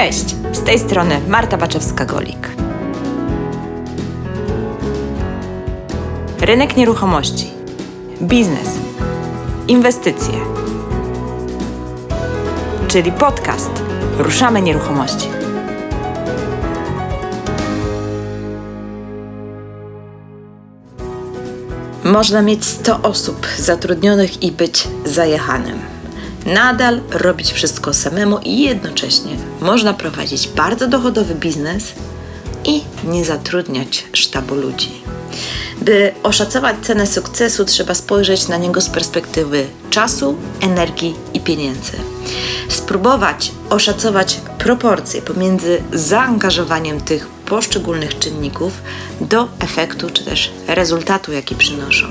Cześć, z tej strony Marta Baczewska-Golik. Rynek nieruchomości, biznes, inwestycje, czyli podcast Ruszamy Nieruchomości. Można mieć 100 osób zatrudnionych i być zajechanym. Nadal robić wszystko samemu i jednocześnie można prowadzić bardzo dochodowy biznes i nie zatrudniać sztabu ludzi. By oszacować cenę sukcesu, trzeba spojrzeć na niego z perspektywy czasu, energii i pieniędzy. Spróbować oszacować proporcje pomiędzy zaangażowaniem tych poszczególnych czynników do efektu czy też rezultatu, jaki przynoszą.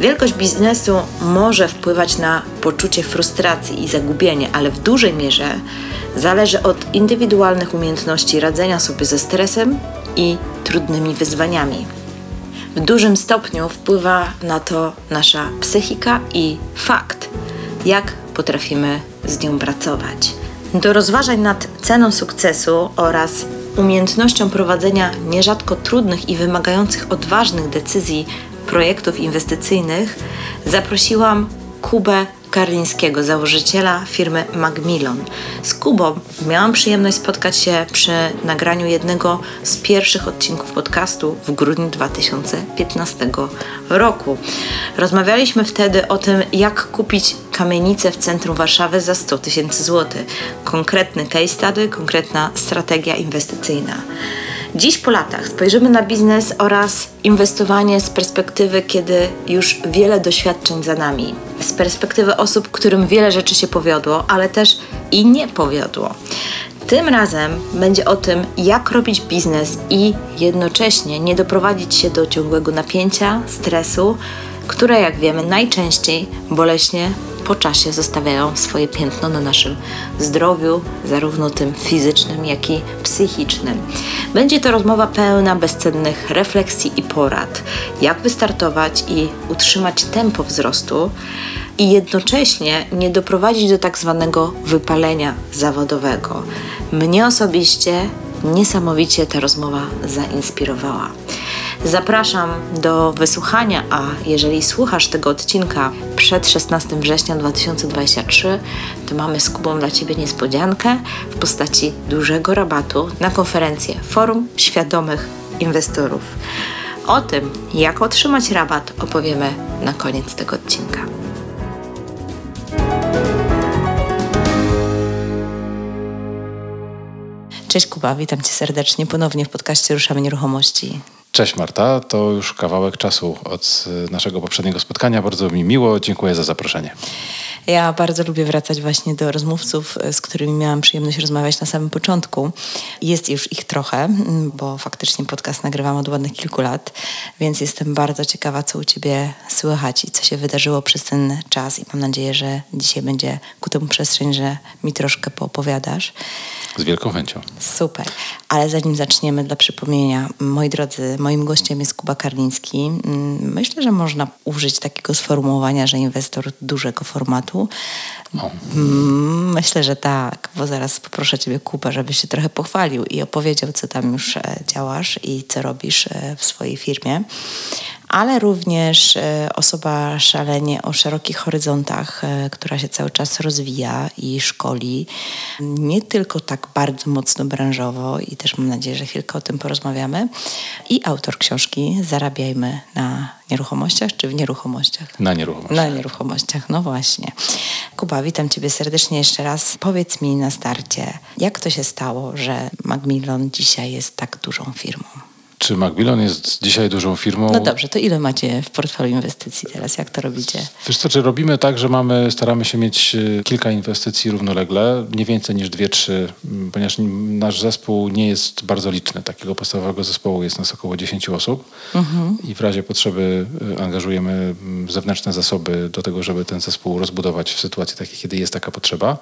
Wielkość biznesu może wpływać na poczucie frustracji i zagubienia, ale w dużej mierze zależy od indywidualnych umiejętności radzenia sobie ze stresem i trudnymi wyzwaniami. W dużym stopniu wpływa na to nasza psychika i fakt, jak potrafimy z nią pracować. Do rozważań nad ceną sukcesu oraz umiejętnością prowadzenia nierzadko trudnych i wymagających odważnych decyzji projektów inwestycyjnych zaprosiłam Kubę Karlińskiego, założyciela firmy Macmillan. Z Kubą miałam przyjemność spotkać się przy nagraniu jednego z pierwszych odcinków podcastu w grudniu 2015 roku. Rozmawialiśmy wtedy o tym, jak kupić kamienicę w centrum Warszawy za 100 tysięcy złotych. Konkretny case study, konkretna strategia inwestycyjna. Dziś po latach spojrzymy na biznes oraz inwestowanie z perspektywy, kiedy już wiele doświadczeń za nami. Z perspektywy osób, którym wiele rzeczy się powiodło, ale też i nie powiodło. Tym razem będzie o tym, jak robić biznes i jednocześnie nie doprowadzić się do ciągłego napięcia, stresu, które, jak wiemy, najczęściej boleśnie po czasie zostawiają swoje piętno na naszym zdrowiu, zarówno tym fizycznym, jak i psychicznym. Będzie to rozmowa pełna bezcennych refleksji i porad, jak wystartować i utrzymać tempo wzrostu i jednocześnie nie doprowadzić do tak zwanego wypalenia zawodowego. Mnie osobiście niesamowicie ta rozmowa zainspirowała. Zapraszam do wysłuchania, a jeżeli słuchasz tego odcinka przed 16 września 2023, to mamy z Kubą dla Ciebie niespodziankę w postaci dużego rabatu na konferencję Forum Świadomych Inwestorów. O tym, jak otrzymać rabat, opowiemy na koniec tego odcinka. Cześć Kuba, witam Cię serdecznie ponownie w podcaście Ruszamy Nieruchomości. Cześć Marta, to już kawałek czasu od y, naszego poprzedniego spotkania. Bardzo mi miło, dziękuję za zaproszenie. Ja bardzo lubię wracać właśnie do rozmówców, z którymi miałam przyjemność rozmawiać na samym początku. Jest już ich trochę, bo faktycznie podcast nagrywam od ładnych kilku lat, więc jestem bardzo ciekawa, co u Ciebie słychać i co się wydarzyło przez ten czas i mam nadzieję, że dzisiaj będzie ku temu przestrzeń, że mi troszkę poopowiadasz. Z wielką chęcią. Super. Ale zanim zaczniemy, dla przypomnienia, moi drodzy, moim gościem jest Kuba Karliński. Myślę, że można użyć takiego sformułowania, że inwestor dużego formatu. No. Myślę, że tak, bo zaraz poproszę Ciebie, Kuba, żebyś się trochę pochwalił i opowiedział, co tam już e, działasz i co robisz e, w swojej firmie ale również e, osoba szalenie o szerokich horyzontach, e, która się cały czas rozwija i szkoli, nie tylko tak bardzo mocno branżowo i też mam nadzieję, że chwilkę o tym porozmawiamy, i autor książki Zarabiajmy na nieruchomościach czy w nieruchomościach? Na nieruchomościach. Na nieruchomościach, no właśnie. Kuba, witam Ciebie serdecznie jeszcze raz. Powiedz mi na starcie, jak to się stało, że Macmillan dzisiaj jest tak dużą firmą? Czy Macmillan jest dzisiaj dużą firmą? No dobrze, to ile macie w portfelu inwestycji teraz? Jak to robicie? Wiesz co, czy robimy tak, że mamy, staramy się mieć y, kilka inwestycji równolegle, nie więcej niż dwie, trzy, mm, ponieważ nasz zespół nie jest bardzo liczny. Takiego podstawowego zespołu jest nas około 10 osób mhm. i w razie potrzeby y, angażujemy mm, zewnętrzne zasoby do tego, żeby ten zespół rozbudować w sytuacji takiej, kiedy jest taka potrzeba.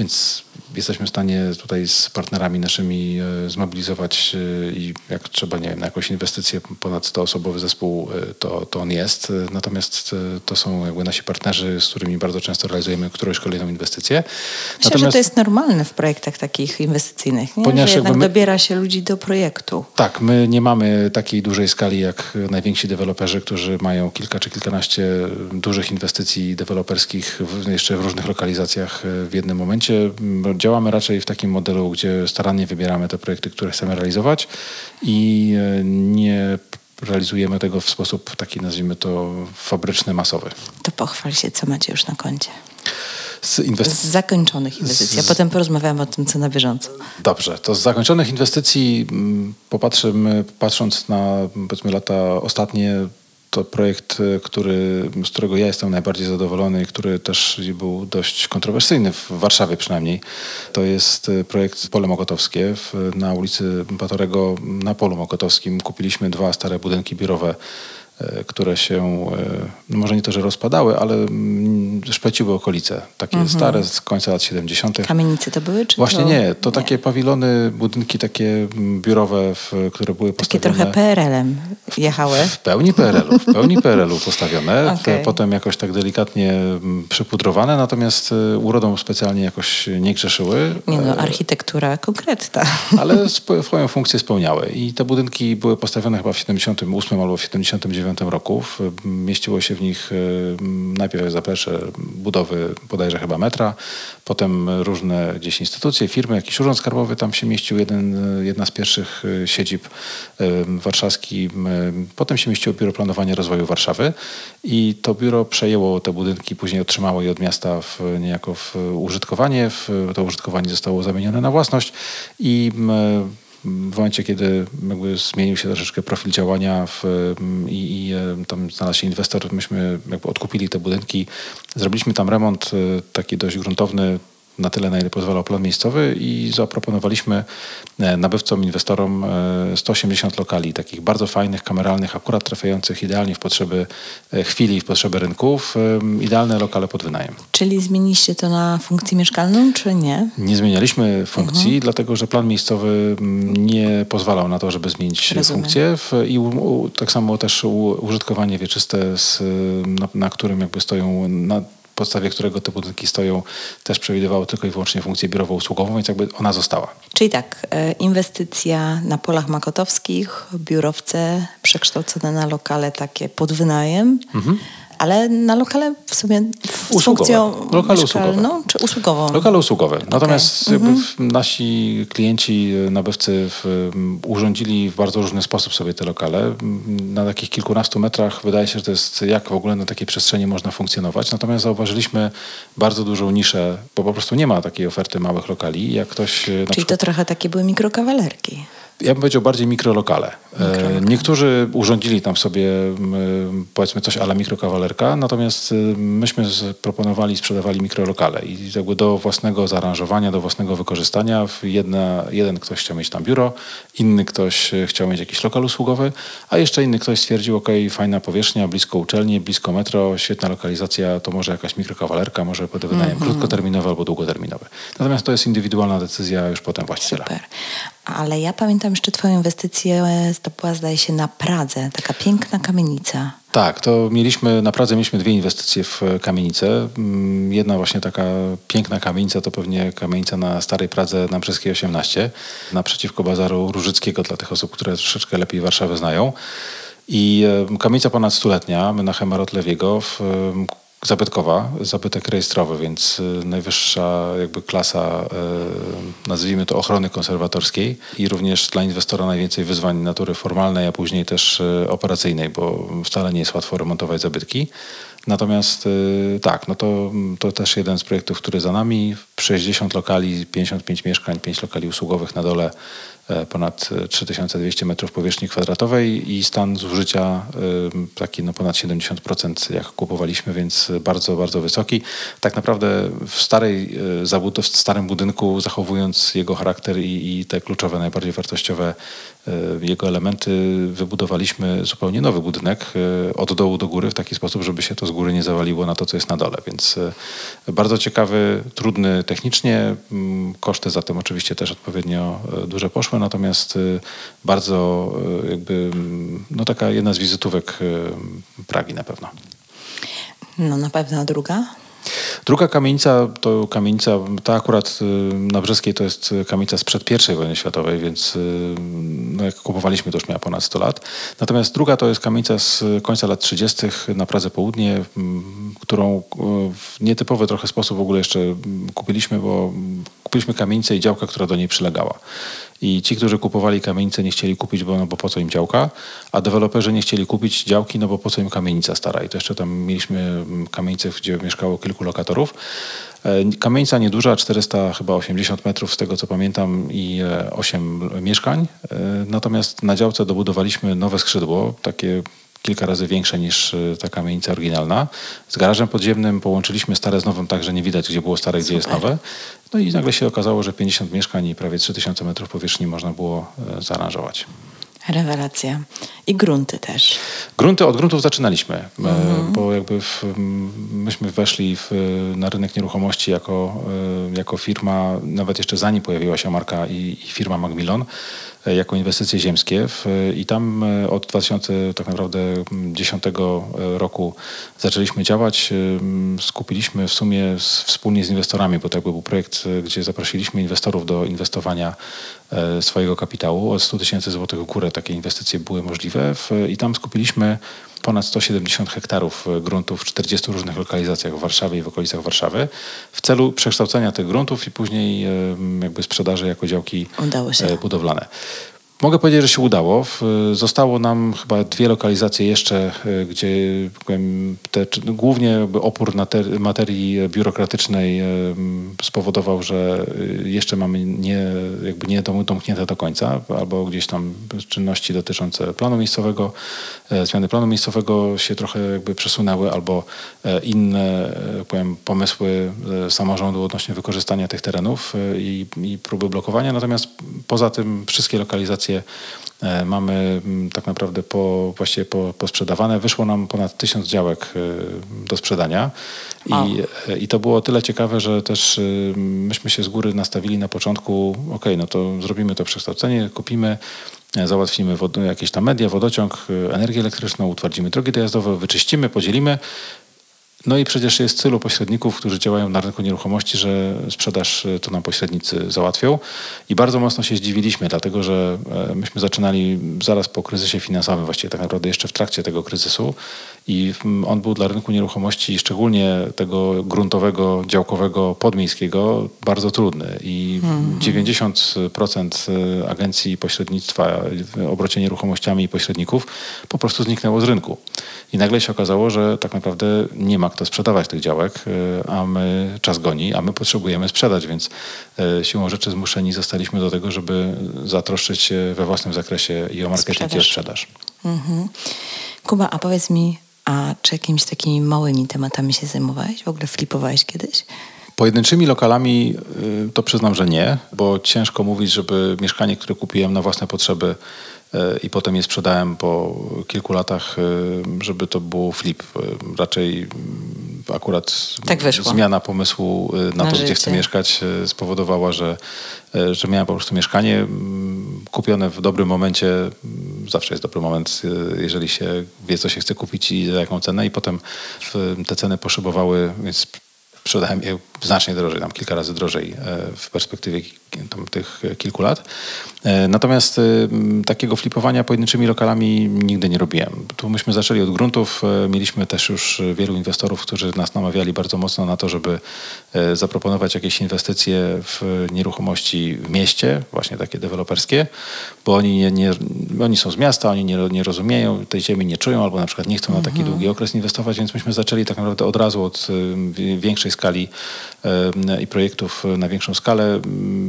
Więc jesteśmy w stanie tutaj z partnerami naszymi e, zmobilizować e, i jak trzeba, nie wiem, na jakąś inwestycję ponad 100-osobowy zespół, e, to, to on jest. Natomiast to są jakby nasi partnerzy, z którymi bardzo często realizujemy którąś kolejną inwestycję. Myślę, że to jest normalne w projektach takich inwestycyjnych, nie? Ponieważ że jednak my- dobiera się ludzi do projektu. Tak, my nie mamy takiej dużej skali jak najwięksi deweloperzy, którzy mają kilka czy kilkanaście dużych inwestycji deweloperskich w, jeszcze w różnych lokalizacjach w jednym momencie. Działamy raczej w takim modelu, gdzie starannie wybieramy te projekty, które chcemy realizować i e, nie realizujemy tego w sposób taki, nazwijmy to, fabryczny, masowy. To pochwal się, co macie już na koncie. Z Z inwestycji zakończonych inwestycji, a Z- potem porozmawiamy o tym, co na bieżąco. Dobrze, to z zakończonych inwestycji mm, popatrzymy, patrząc na powiedzmy lata ostatnie, to projekt, y, który, z którego ja jestem najbardziej zadowolony i który też był dość kontrowersyjny w Warszawie przynajmniej, to jest y, projekt Pole Mokotowskie w, na ulicy Batorego na Polu Mokotowskim. Kupiliśmy dwa stare budynki biurowe e, które się, no może nie to, że rozpadały, ale mm, szpeciły okolice. Takie stare z końca lat 70. Kamienice to były? Czy Właśnie to... nie, to takie pawilony, budynki takie mm, biurowe, w, które były Takie postawione... trochę PRL-em jechały. W pełni PRL-u, w pełni PRL-u postawione, te potem jakoś tak delikatnie mm, przypudrowane, natomiast y, urodą specjalnie jakoś nie grzeszyły. Nie no, E, architektura konkretna. ale swoją funkcję spełniały. I te budynki były postawione chyba w 78 albo w 79 roku. W- Mieściło się w nich e, najpierw zaplecze budowy bodajże chyba metra, potem różne gdzieś instytucje, firmy, jakiś urząd skarbowy tam się mieścił, jeden, jedna z pierwszych e, siedzib warszawski. Potem się mieściło Biuro Planowania Rozwoju Warszawy i to biuro przejęło te budynki, później otrzymało je od miasta w, niejako w użytkowanie. W, to użytkowanie zostało zamienione na własność i w momencie, kiedy jakby zmienił się troszeczkę profil działania w, i, i e, tam znalazł się inwestor, myśmy jakby odkupili te budynki, zrobiliśmy tam remont e, taki dość gruntowny, na tyle, na ile pozwalał plan miejscowy i zaproponowaliśmy e, nabywcom, inwestorom e, 180 lokali, takich bardzo fajnych, kameralnych, akurat trafiających idealnie w potrzeby e, chwili, w potrzeby rynków, e, idealne lokale pod wynajem. Czyli zmieniliście to na funkcję mieszkalną, czy nie? Nie zmienialiśmy funkcji, Mhm. dlatego że plan miejscowy nie pozwalał na to, żeby zmienić Rozumiem. funkcję. I u, tak samo też użytkowanie wieczyste, z, na, na którym jakby stoją, na podstawie którego te budynki stoją, też przewidywało tylko i wyłącznie funkcję biurowo-usługową, więc jakby ona została. Czyli tak, e, inwestycja na polach makotowskich, biurowce przekształcone na lokale takie pod wynajem, ale na lokale w sumie z Usługowe. funkcją Lokale mieszkalną czy usługową? Lokale usługowe. Natomiast jakby Mhm. nasi klienci, e, nabywcy w, m, urządzili w bardzo różny sposób sobie te lokale. M, Na takich kilkunastu metrach wydaje się, że to jest jak w ogóle na takiej przestrzeni można funkcjonować. Natomiast zauważyliśmy bardzo dużą niszę, bo po prostu nie ma takiej oferty małych lokali. Jak ktoś e, Czyli przykład to trochę takie były mikrokawalerki. Ja bym powiedział bardziej mikrolokale. E, Niektórzy urządzili tam sobie m, powiedzmy coś ala mikrokawalerka, natomiast y, myśmy proponowali, sprzedawali mikrolokale i jakby do własnego zaaranżowania, do własnego wykorzystania. Jedna, jeden ktoś chciał mieć tam biuro, inny ktoś e, chciał mieć jakiś lokal usługowy, a jeszcze inny ktoś stwierdził, ok, fajna powierzchnia, blisko uczelni, blisko metro, świetna lokalizacja, to może jakaś mikrokawalerka, może pod wynajem krótkoterminowy albo długoterminowy. Natomiast to jest indywidualna decyzja już potem właściciela. Super. Ale ja pamiętam jeszcze twoją inwestycję, e, to była zdaje się na Pradze, taka piękna kamienica. Tak, to mieliśmy, na Pradze mieliśmy dwie inwestycje w kamienicę. Mm, Jedna właśnie taka piękna kamienica to pewnie kamienica na Starej Pradze na Brzeskiej 18, naprzeciwko Bazaru Różyckiego dla tych osób, które troszeczkę lepiej Warszawę znają. I e, kamienica ponad stuletnia, Menachem Rotlewiego, w, em, zabytkowa, zabytek rejestrowy, więc y, najwyższa jakby klasa, y, nazwijmy to ochrony konserwatorskiej i również dla inwestora najwięcej wyzwań natury formalnej, a później też y, operacyjnej, bo wcale nie jest łatwo remontować zabytki. Natomiast tak, no to, to też jeden z projektów, który za nami. 60 lokali, 55 mieszkań, 5 lokali usługowych na dole, e, ponad e, 3200 metrów powierzchni kwadratowej i stan zużycia y, taki no ponad 70% jak kupowaliśmy, więc bardzo, bardzo wysoki. Tak naprawdę w starej zabud- w starym budynku zachowując jego charakter i, i te kluczowe, najbardziej wartościowe jego elementy wybudowaliśmy zupełnie nowy budynek od dołu do góry w taki sposób, żeby się to z góry nie zawaliło na to, co jest na dole. Więc bardzo ciekawy, trudny technicznie. Mm, Koszty za tym oczywiście też odpowiednio e, duże poszły, natomiast e, bardzo e, jakby, mm, no taka jedna z wizytówek Pragi na pewno. No na pewno druga. Druga kamienica to kamienica, ta akurat y, na Brzeskiej to jest kamienica sprzed I wojny światowej, więc y, no jak kupowaliśmy to już miała ponad 100 lat. Natomiast druga to jest kamienica z końca lat 30. na Pradze Południe, którą y, w nietypowy trochę sposób w ogóle jeszcze kupiliśmy, bo kupiliśmy kamienicę i działkę, która do niej przylegała. I ci, którzy kupowali kamienicę, nie chcieli kupić, bo, no bo po co im działka, a deweloperzy nie chcieli kupić działki, no bo po co im kamienica stara. I to jeszcze tam mieliśmy mm, kamienicę, gdzie mieszkało kilku lokatorów. E, Kamienica nieduża, 400 chyba 80 metrów z tego co pamiętam i 8 mieszkań. E, Natomiast na działce dobudowaliśmy nowe skrzydło, takie kilka razy większe niż y, ta kamienica oryginalna. Z garażem podziemnym połączyliśmy stare z nowym tak, że nie widać, gdzie było stare, gdzie jest Super. nowe. No i nagle się okazało, że 50 mieszkań i prawie 3000 metrów powierzchni można było e, zaaranżować. Rewelacja. I grunty też. Grunty, od gruntów zaczynaliśmy, e, bo jakby w, myśmy weszli w, na rynek nieruchomości jako, e, jako firma, nawet jeszcze zanim pojawiła się marka i, i firma Macmillan, jako inwestycje ziemskie i tam e, od 2000 tak naprawdę 10 roku zaczęliśmy działać. E, Skupiliśmy w sumie wspólnie z inwestorami, bo to jakby był projekt, e, gdzie zaprosiliśmy inwestorów do inwestowania e, swojego kapitału. Od 100 tysięcy złotych w górę takie inwestycje były możliwe i tam skupiliśmy ponad 170 hektarów e, gruntów w 40 różnych lokalizacjach w Warszawie i w okolicach Warszawy w celu przekształcenia tych gruntów i później e, jakby sprzedaży jako działki e, budowlane. Mogę powiedzieć, że się udało. W- Zostało nam chyba dwie lokalizacje jeszcze, e, gdzie powiem, te, no, głównie opór na te, materii biurokratycznej m, spowodował, że jeszcze mamy nie, jakby nie dom- domknięte do końca, albo gdzieś tam czynności dotyczące planu miejscowego, zmiany planu miejscowego się trochę jakby przesunęły, albo e, inne e, powiem, pomysły e, samorządu odnośnie wykorzystania tych terenów i, i próby blokowania. Natomiast poza tym wszystkie lokalizacje e, mamy mm, tak naprawdę po, właściwie po, posprzedawane. Wyszło nam ponad tysiąc działek e, do sprzedania i, e, i to było tyle ciekawe, że też myśmy się z góry nastawili na początku, ok, no to zrobimy to przekształcenie, kupimy, załatwimy jakieś tam media, wodociąg, energię elektryczną, utwardzimy drogi dojazdowe, wyczyścimy, podzielimy. No i przecież jest tylu pośredników, którzy działają na rynku nieruchomości, że sprzedaż y, to nam pośrednicy załatwią. I bardzo mocno się zdziwiliśmy, dlatego że e, myśmy zaczynali zaraz po kryzysie finansowym, właściwie tak naprawdę jeszcze w trakcie tego kryzysu. I mm, on był dla rynku nieruchomości, szczególnie tego gruntowego, działkowego, podmiejskiego, bardzo trudny. I 90% y, agencji pośrednictwa w obrocie nieruchomościami i pośredników po prostu zniknęło z rynku. I nagle się okazało, że tak naprawdę nie ma kto sprzedawać tych działek, y, a my czas goni, a my potrzebujemy sprzedać, więc y, siłą rzeczy zmuszeni zostaliśmy do tego, żeby zatroszczyć się we własnym zakresie i o marketing i o Sprzedaż. sprzedaż. Mhm. Kuba, a powiedz mi, a czy jakimiś takimi małymi tematami się zajmowałeś? W ogóle flipowałeś kiedyś? Pojedynczymi lokalami y, to przyznam, że nie, bo ciężko mówić, żeby mieszkanie, które kupiłem na własne potrzeby i potem je sprzedałem po kilku latach, y, żeby to było flip. Y, Raczej mm, akurat Tak zmiana pomysłu na, Na to, gdzie życie. chcę mieszkać, spowodowała, że, że miałem po prostu mieszkanie kupione w dobrym momencie. Zawsze jest dobry moment, jeżeli się wie, co się chce kupić i za jaką cenę. I potem te ceny poszybowały, więc sprzedałem je znacznie drożej, tam kilka razy drożej e, w perspektywie tych e, kilku lat. E, Natomiast takiego flipowania pojedynczymi lokalami nigdy nie robiłem. Tu myśmy zaczęli od gruntów. Mieliśmy też już wielu inwestorów, którzy nas namawiali bardzo mocno na to, żeby zaproponować jakieś inwestycje w nieruchomości w mieście, właśnie takie deweloperskie, bo oni, nie, nie, oni są z miasta, oni nie, nie rozumieją, tej ziemi nie czują albo na przykład nie chcą na taki długi okres inwestować, więc myśmy zaczęli tak naprawdę od razu od y, wi- większej skali i projektów na większą skalę.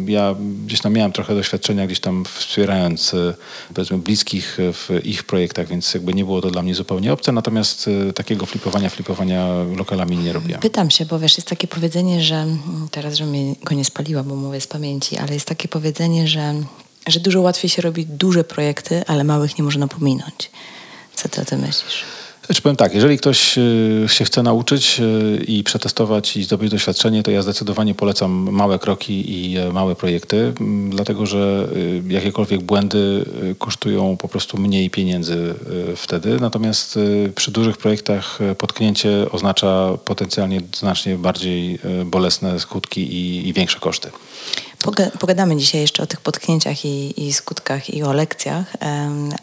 Ja gdzieś tam miałem trochę doświadczenia gdzieś tam wspierając y, powiedzmy bliskich w ich projektach, więc jakby nie było to dla mnie zupełnie obce, natomiast y, takiego flipowania, flipowania lokalami nie robiłem. Pytam się, bo wiesz, jest takie powiedzenie, że mm, teraz, że mnie go nie spaliła, bo mówię z pamięci, ale jest takie powiedzenie, że, że dużo łatwiej się robi duże projekty, ale małych nie można pominąć. Co ty o tym myślisz? Znaczy powiem tak, jeżeli ktoś y, się chce nauczyć y, i przetestować i zdobyć doświadczenie, to ja zdecydowanie polecam małe kroki i e, małe projekty, dlatego że y, jakiekolwiek błędy kosztują po prostu mniej pieniędzy wtedy. Natomiast przy dużych projektach y, potknięcie oznacza potencjalnie znacznie bardziej y, bolesne skutki i, i większe koszty. Poga- Pogadamy dzisiaj jeszcze o tych potknięciach i, i skutkach i o lekcjach,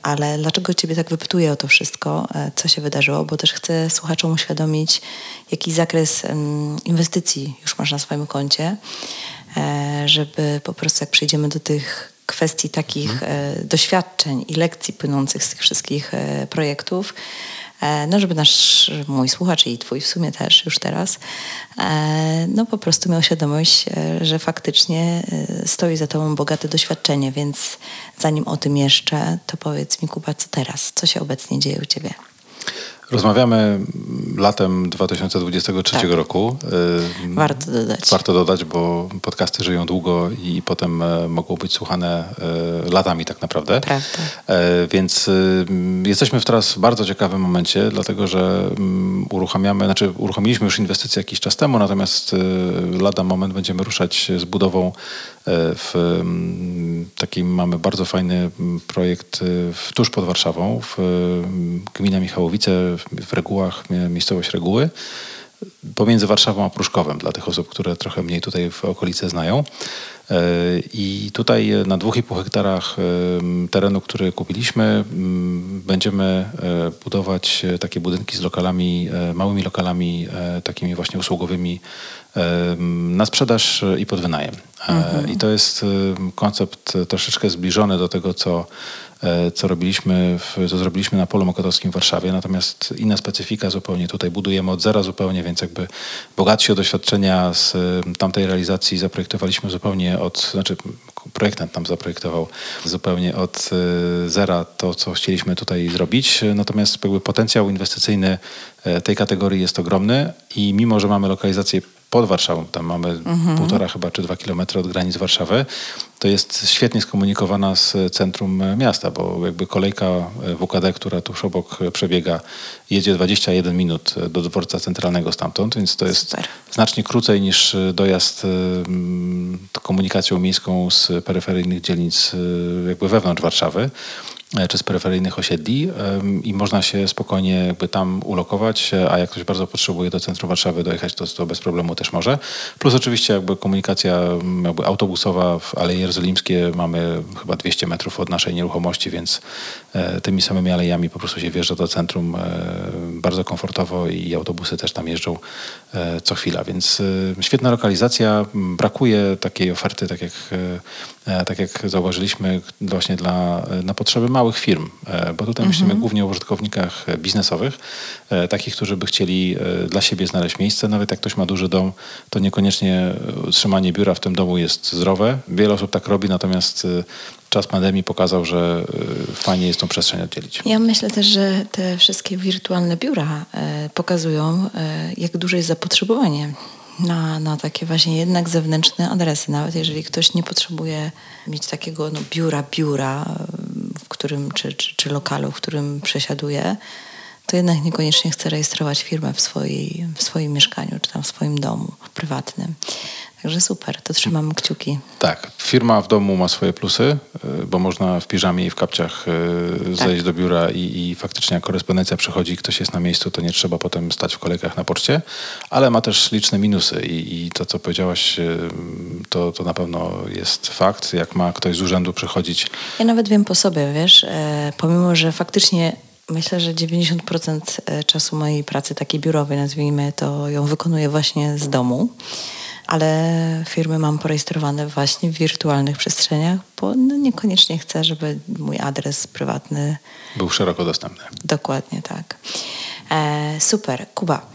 ale dlaczego Ciebie tak wypytuję o to wszystko, e, co się wydarzyło? Bo też chcę słuchaczom uświadomić, jaki zakres inwestycji już masz na swoim koncie, e, żeby po prostu jak przejdziemy do tych kwestii takich e, doświadczeń i lekcji płynących z tych wszystkich projektów, no żeby nasz, mój słuchacz i twój w sumie też już teraz, e, no po prostu miał świadomość, e, że faktycznie e, stoi za tobą bogate doświadczenie, więc zanim o tym jeszcze, to powiedz mi Kuba, co teraz? Co się obecnie dzieje u ciebie? Rozmawiamy latem 2023 Tak. roku. Y, Warto dodać. Warto dodać, bo podcasty żyją długo i potem e, mogą być słuchane e, latami tak naprawdę. Prawda. E, Więc y, jesteśmy w teraz bardzo ciekawym momencie, dlatego że mm, uruchamiamy, znaczy uruchomiliśmy już inwestycje jakiś czas temu, natomiast y, lada moment będziemy ruszać z budową w mm, takim mamy bardzo fajny mm, projekt y, w, tuż pod Warszawą, w mm, gmina Michałowice, w, Regułach, mie- miejscowość Reguły pomiędzy Warszawą a Pruszkowem, dla tych osób, które trochę mniej tutaj w okolicy znają. E, I tutaj e, na 2,5 hektarach terenu, który kupiliśmy, będziemy budować takie budynki z lokalami, małymi lokalami, takimi właśnie usługowymi na sprzedaż e, i pod wynajem. E, I to jest em, koncept e, troszeczkę zbliżony do tego, co e, co robiliśmy, w, co zrobiliśmy na Polu Mokotowskim w Warszawie, natomiast inna specyfika zupełnie. Tutaj budujemy od zera zupełnie, więc jakby bogatsi o doświadczenia z tamtej realizacji zaprojektowaliśmy zupełnie od, znaczy projektant nam zaprojektował zupełnie od zera to, co chcieliśmy tutaj zrobić. Natomiast jakby potencjał inwestycyjny e, tej kategorii jest ogromny i mimo, że mamy lokalizację pod Warszawą, tam mamy półtora chyba czy dwa kilometry od granic Warszawy, to jest świetnie skomunikowana z centrum miasta, bo jakby kolejka e, WKD, która tuż obok przebiega, jedzie 21 minut e, do dworca centralnego stamtąd, więc to jest Super. znacznie krócej niż e, dojazd komunikacją miejską z peryferyjnych dzielnic jakby wewnątrz Warszawy czy z peryferyjnych osiedli i można się spokojnie jakby tam ulokować, e, a jak ktoś bardzo potrzebuje do centrum Warszawy dojechać, to, to bez problemu też może. Plus oczywiście jakby komunikacja jakby autobusowa w Aleje Jerozolimskie mamy chyba 200 metrów od naszej nieruchomości, więc e, tymi samymi alejami po prostu się wjeżdża do centrum e, bardzo komfortowo i autobusy też tam jeżdżą e, co chwila, więc e, świetna lokalizacja. Brakuje takiej oferty, tak jak, e, tak jak zauważyliśmy właśnie dla, na potrzeby małych firm, e, bo tutaj myślimy głównie o użytkownikach e, biznesowych, e, takich, którzy by chcieli e, dla siebie znaleźć miejsce. Nawet jak ktoś ma duży dom, to niekoniecznie e, utrzymanie biura w tym domu jest zdrowe. Wiele osób tak robi, natomiast e, czas pandemii pokazał, że e, fajnie jest tą przestrzeń oddzielić. Ja myślę też, że te wszystkie wirtualne biura e, pokazują, e, jak duże jest zapotrzebowanie na, na takie właśnie jednak zewnętrzne adresy. Nawet jeżeli ktoś nie potrzebuje mieć takiego no, biura, biura, e, w którym, czy, czy, czy lokalu, w którym przesiaduje, to jednak niekoniecznie chce rejestrować firmę w, swojej, w swoim mieszkaniu, czy tam w swoim domu prywatnym. Także super, to trzymam kciuki. Tak, firma w domu ma swoje plusy, y, bo można w piżamie i w kapciach y, zejść do biura i, i faktycznie jak korespondencja przychodzi i ktoś jest na miejscu, to nie trzeba potem stać w kolejkach na poczcie, ale ma też liczne minusy i, i to, co powiedziałaś, y, to, to na pewno jest fakt. Jak ma ktoś z urzędu przychodzić, Ja nawet wiem po sobie, wiesz, e, pomimo, że faktycznie myślę, że 90% czasu mojej pracy takiej biurowej, nazwijmy to, ją wykonuję właśnie z domu, ale firmy mam porejestrowane właśnie w wirtualnych przestrzeniach, bo no niekoniecznie chcę, żeby mój adres prywatny był szeroko dostępny. Dokładnie tak. E, super, Kuba.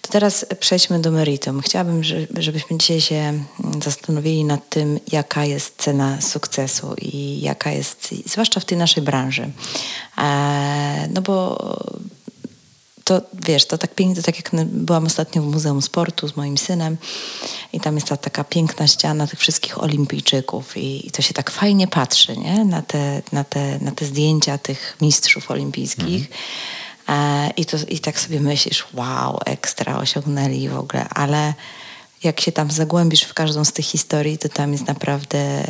To teraz przejdźmy do meritum. Chciałabym, że- żebyśmy dzisiaj się zastanowili nad tym, jaka jest cena sukcesu i jaka jest, zwłaszcza w tej naszej branży. E, no bo to wiesz, to tak pięknie, to tak jak byłam ostatnio w Muzeum Sportu z moim synem i tam jest ta taka piękna ściana tych wszystkich olimpijczyków i, i to się tak fajnie patrzy, nie? Na te, na te, na te zdjęcia tych mistrzów olimpijskich. E, i, to, I tak sobie myślisz, wow, ekstra osiągnęli w ogóle, ale jak się tam zagłębisz w każdą z tych historii, to tam jest naprawdę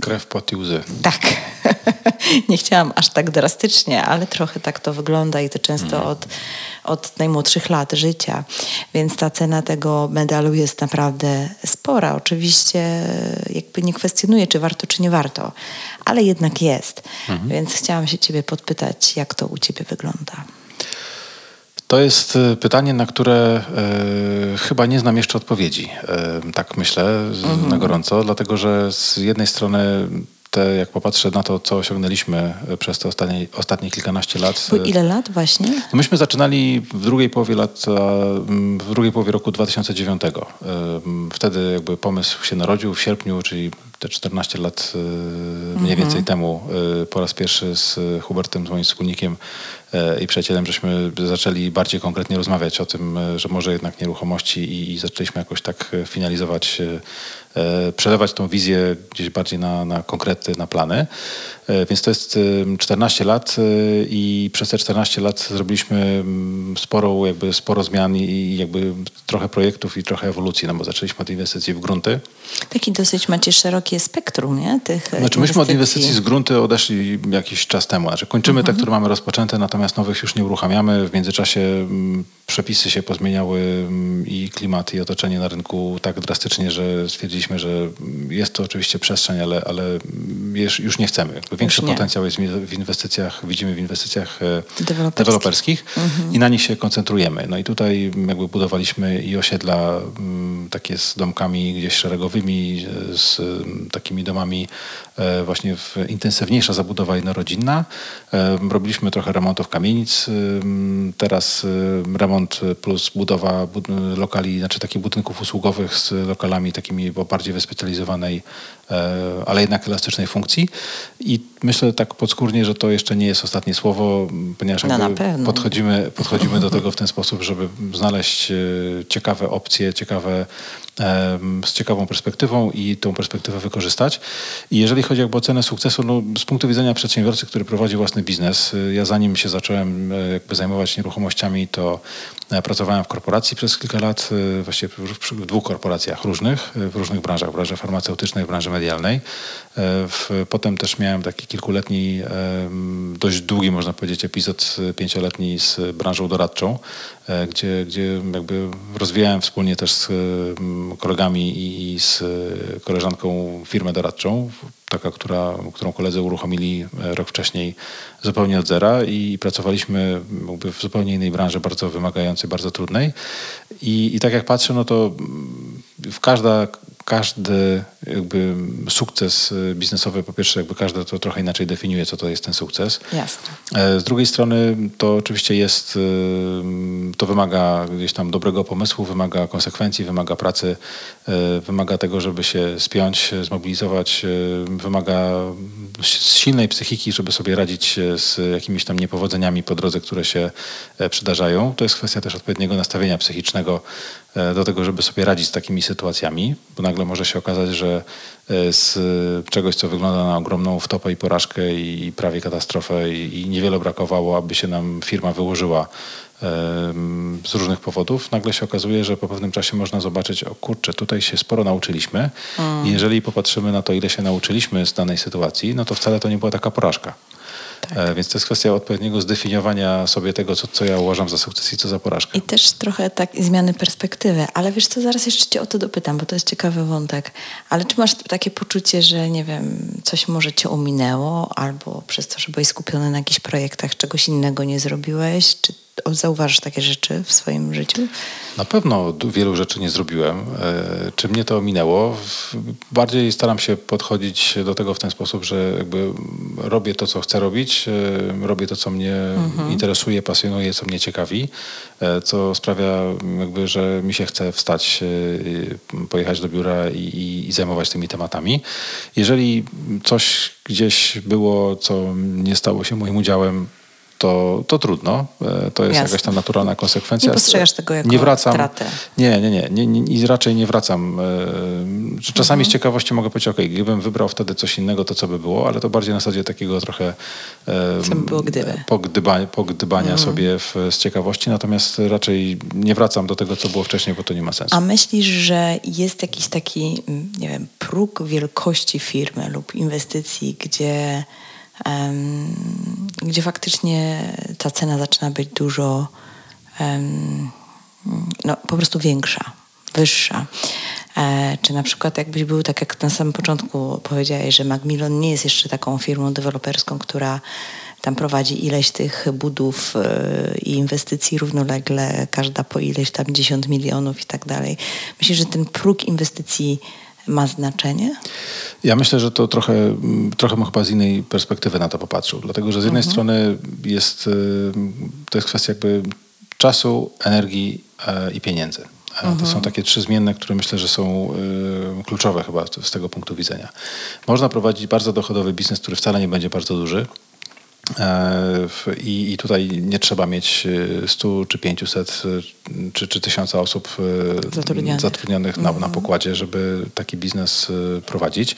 Krew, pot i łzy. tak. Nie chciałam aż tak drastycznie, ale trochę tak to wygląda i to często od, od najmłodszych lat życia. Więc ta cena tego medalu jest naprawdę spora. Oczywiście jakby nie kwestionuję, czy warto, czy nie warto, ale jednak jest. Więc chciałam się ciebie podpytać, jak to u ciebie wygląda. To jest e, pytanie, na które e, chyba nie znam jeszcze odpowiedzi. E, tak myślę z, na gorąco, dlatego że z jednej strony te, jak popatrzę na to, co osiągnęliśmy przez te ostatnie, ostatnie kilkanaście lat. Bo ile lat właśnie? no myśmy zaczynali w drugiej połowie lat, w drugiej połowie roku 2009. Ym, Wtedy jakby pomysł się narodził w sierpniu, czyli te 14 lat mniej więcej temu y, po raz pierwszy z Hubertem, z moim wspólnikiem i przyjacielem, żeśmy zaczęli bardziej konkretnie rozmawiać o tym, y, że może jednak nieruchomości i, zaczęliśmy jakoś tak y, finalizować, przelewać tą wizję gdzieś bardziej na, na konkrety, na plany. Y, Więc to jest y, 14 lat y, i przez te 14 lat zrobiliśmy mm, sporą, jakby sporo zmian i- jakby trochę projektów i trochę ewolucji, no bo zaczęliśmy od inwestycji w grunty. Taki dosyć macie szerokie spektrum, nie? Tych e, Znaczy myśmy od inwestycji z grunty odeszli jakiś czas temu. Znaczy kończymy te, które mamy rozpoczęte, natomiast nowych już nie uruchamiamy. W międzyczasie mm, przepisy się pozmieniały mm, i klimat i otoczenie na rynku tak drastycznie, że stwierdziliśmy, że jest to oczywiście przestrzeń, ale, ale już nie chcemy. Większy potencjał jest w inwestycjach, widzimy w inwestycjach e, Deweloperskich. deweloperskich i na nich się koncentrujemy. No i tutaj mm, jakby budowaliśmy i osiedla mm, takie z domkami gdzieś szeregowymi, e, z mm, takimi domami e, właśnie w intensywniejsza zabudowa jednorodzinna. Robiliśmy trochę remontów kamienic. Ym, Teraz remont plus budowa bud- lokali, znaczy takich budynków usługowych z lokalami takimi o bardziej wyspecjalizowanej, ale jednak elastycznej funkcji. I myślę tak podskórnie, że to jeszcze nie jest ostatnie słowo, ponieważ No, podchodzimy, podchodzimy do tego w ten sposób, żeby znaleźć e, ciekawe opcje, ciekawe, z ciekawą perspektywą i tą perspektywę wykorzystać. I jeżeli chodzi o cenę sukcesu, no, z punktu widzenia przedsiębiorcy, który prowadzi własny biznes, y, ja zanim się zacząłem e, jakby zajmować nieruchomościami, to e, pracowałem w korporacji przez kilka lat, e, właściwie w, dwóch korporacjach różnych, w różnych branżach, w branży farmaceutycznej, w branży medialnej. E, potem też miałem taki kilkuletni, dość długi, można powiedzieć, epizod pięcioletni z branżą doradczą, e, gdzie, gdzie jakby rozwijałem wspólnie też z kolegami i, z e, koleżanką firmę doradczą, taka, która, którą koledzy uruchomili e, rok wcześniej zupełnie od zera i pracowaliśmy w zupełnie innej branży, bardzo wymagającej, bardzo trudnej. I, i tak jak patrzę, no to mm, w każda, każdy jakby sukces y, biznesowy, po pierwsze jakby każdy to trochę inaczej definiuje, co to jest ten sukces. Jasne. E, Z drugiej strony to oczywiście jest, y, to wymaga gdzieś tam dobrego pomysłu, wymaga konsekwencji, wymaga pracy, y, wymaga tego, żeby się spiąć, zmobilizować, wymaga si- silnej psychiki, żeby sobie radzić z jakimiś tam niepowodzeniami po drodze, które się e, przydarzają. To jest kwestia też odpowiedniego nastawienia psychicznego do tego, żeby sobie radzić z takimi sytuacjami, bo nagle może się okazać, że e, z czegoś, co wygląda na ogromną wtopę i porażkę i prawie katastrofę i, niewiele brakowało, aby się nam firma wyłożyła z różnych powodów, nagle się okazuje, że po pewnym czasie można zobaczyć, o kurczę, tutaj się sporo nauczyliśmy i jeżeli popatrzymy na to, ile się nauczyliśmy z danej sytuacji, no to wcale to nie była taka porażka. E, Więc to jest kwestia odpowiedniego zdefiniowania sobie tego, co, co ja uważam za sukces i co za porażkę. I też trochę tak zmiany perspektywy, ale wiesz co, zaraz jeszcze cię o to dopytam, bo to jest ciekawy wątek. Ale czy masz takie poczucie, że nie wiem, coś może cię ominęło, albo przez to, że byłeś skupiony na jakichś projektach, czegoś innego nie zrobiłeś? Czy zauważasz takie rzeczy w swoim życiu? Na pewno wielu rzeczy nie zrobiłem. E, Czy mnie to ominęło? Bardziej staram się podchodzić do tego w ten sposób, że jakby robię to, co chcę robić, e, robię to, co mnie interesuje, pasjonuje, co mnie ciekawi, e, co sprawia jakby, że mi się chce wstać, pojechać do biura i, i, i zajmować tymi tematami. Jeżeli coś gdzieś było, co nie stało się moim udziałem, to, to trudno. E, To jest Jasne. jakaś tam naturalna konsekwencja. Nie postrzegasz tego jako nie wracam, stratę. Nie, nie, nie, nie, nie. I raczej nie wracam. e, Czasami Mhm. z ciekawości mogę powiedzieć, ok, gdybym wybrał wtedy coś innego, to co by było, ale to bardziej na zasadzie takiego trochę e, Co by było gdyby? pogdyba, pogdybania Mhm. sobie w, z ciekawości, natomiast raczej nie wracam do tego, co było wcześniej, bo to nie ma sensu. A myślisz, że jest jakiś taki, mm, nie wiem, próg wielkości firmy lub inwestycji, gdzie, em, gdzie faktycznie ta cena zaczyna być dużo, em, no po prostu większa, wyższa? E, czy na przykład jakbyś był, tak jak na samym początku powiedziałeś, że Macmillan nie jest jeszcze taką firmą deweloperską, która tam prowadzi ileś tych budów e, i inwestycji równolegle, każda po ileś tam 10 milionów i tak dalej. Myślisz, że ten próg inwestycji ma znaczenie? Ja myślę, że to trochę, mm, trochę bym chyba z innej perspektywy na to popatrzył. Dlatego, że z jednej strony jest, y, to jest kwestia jakby czasu, energii e, i pieniędzy. E, To są takie trzy zmienne, które myślę, że są y, kluczowe chyba z tego punktu widzenia. Można prowadzić bardzo dochodowy biznes, który wcale nie będzie bardzo duży. E, I, I tutaj nie trzeba mieć y, 100 czy 500 y, czy, czy 1000 osób Zatrudnionych. zatrudnionych na, na pokładzie, żeby taki biznes prowadzić.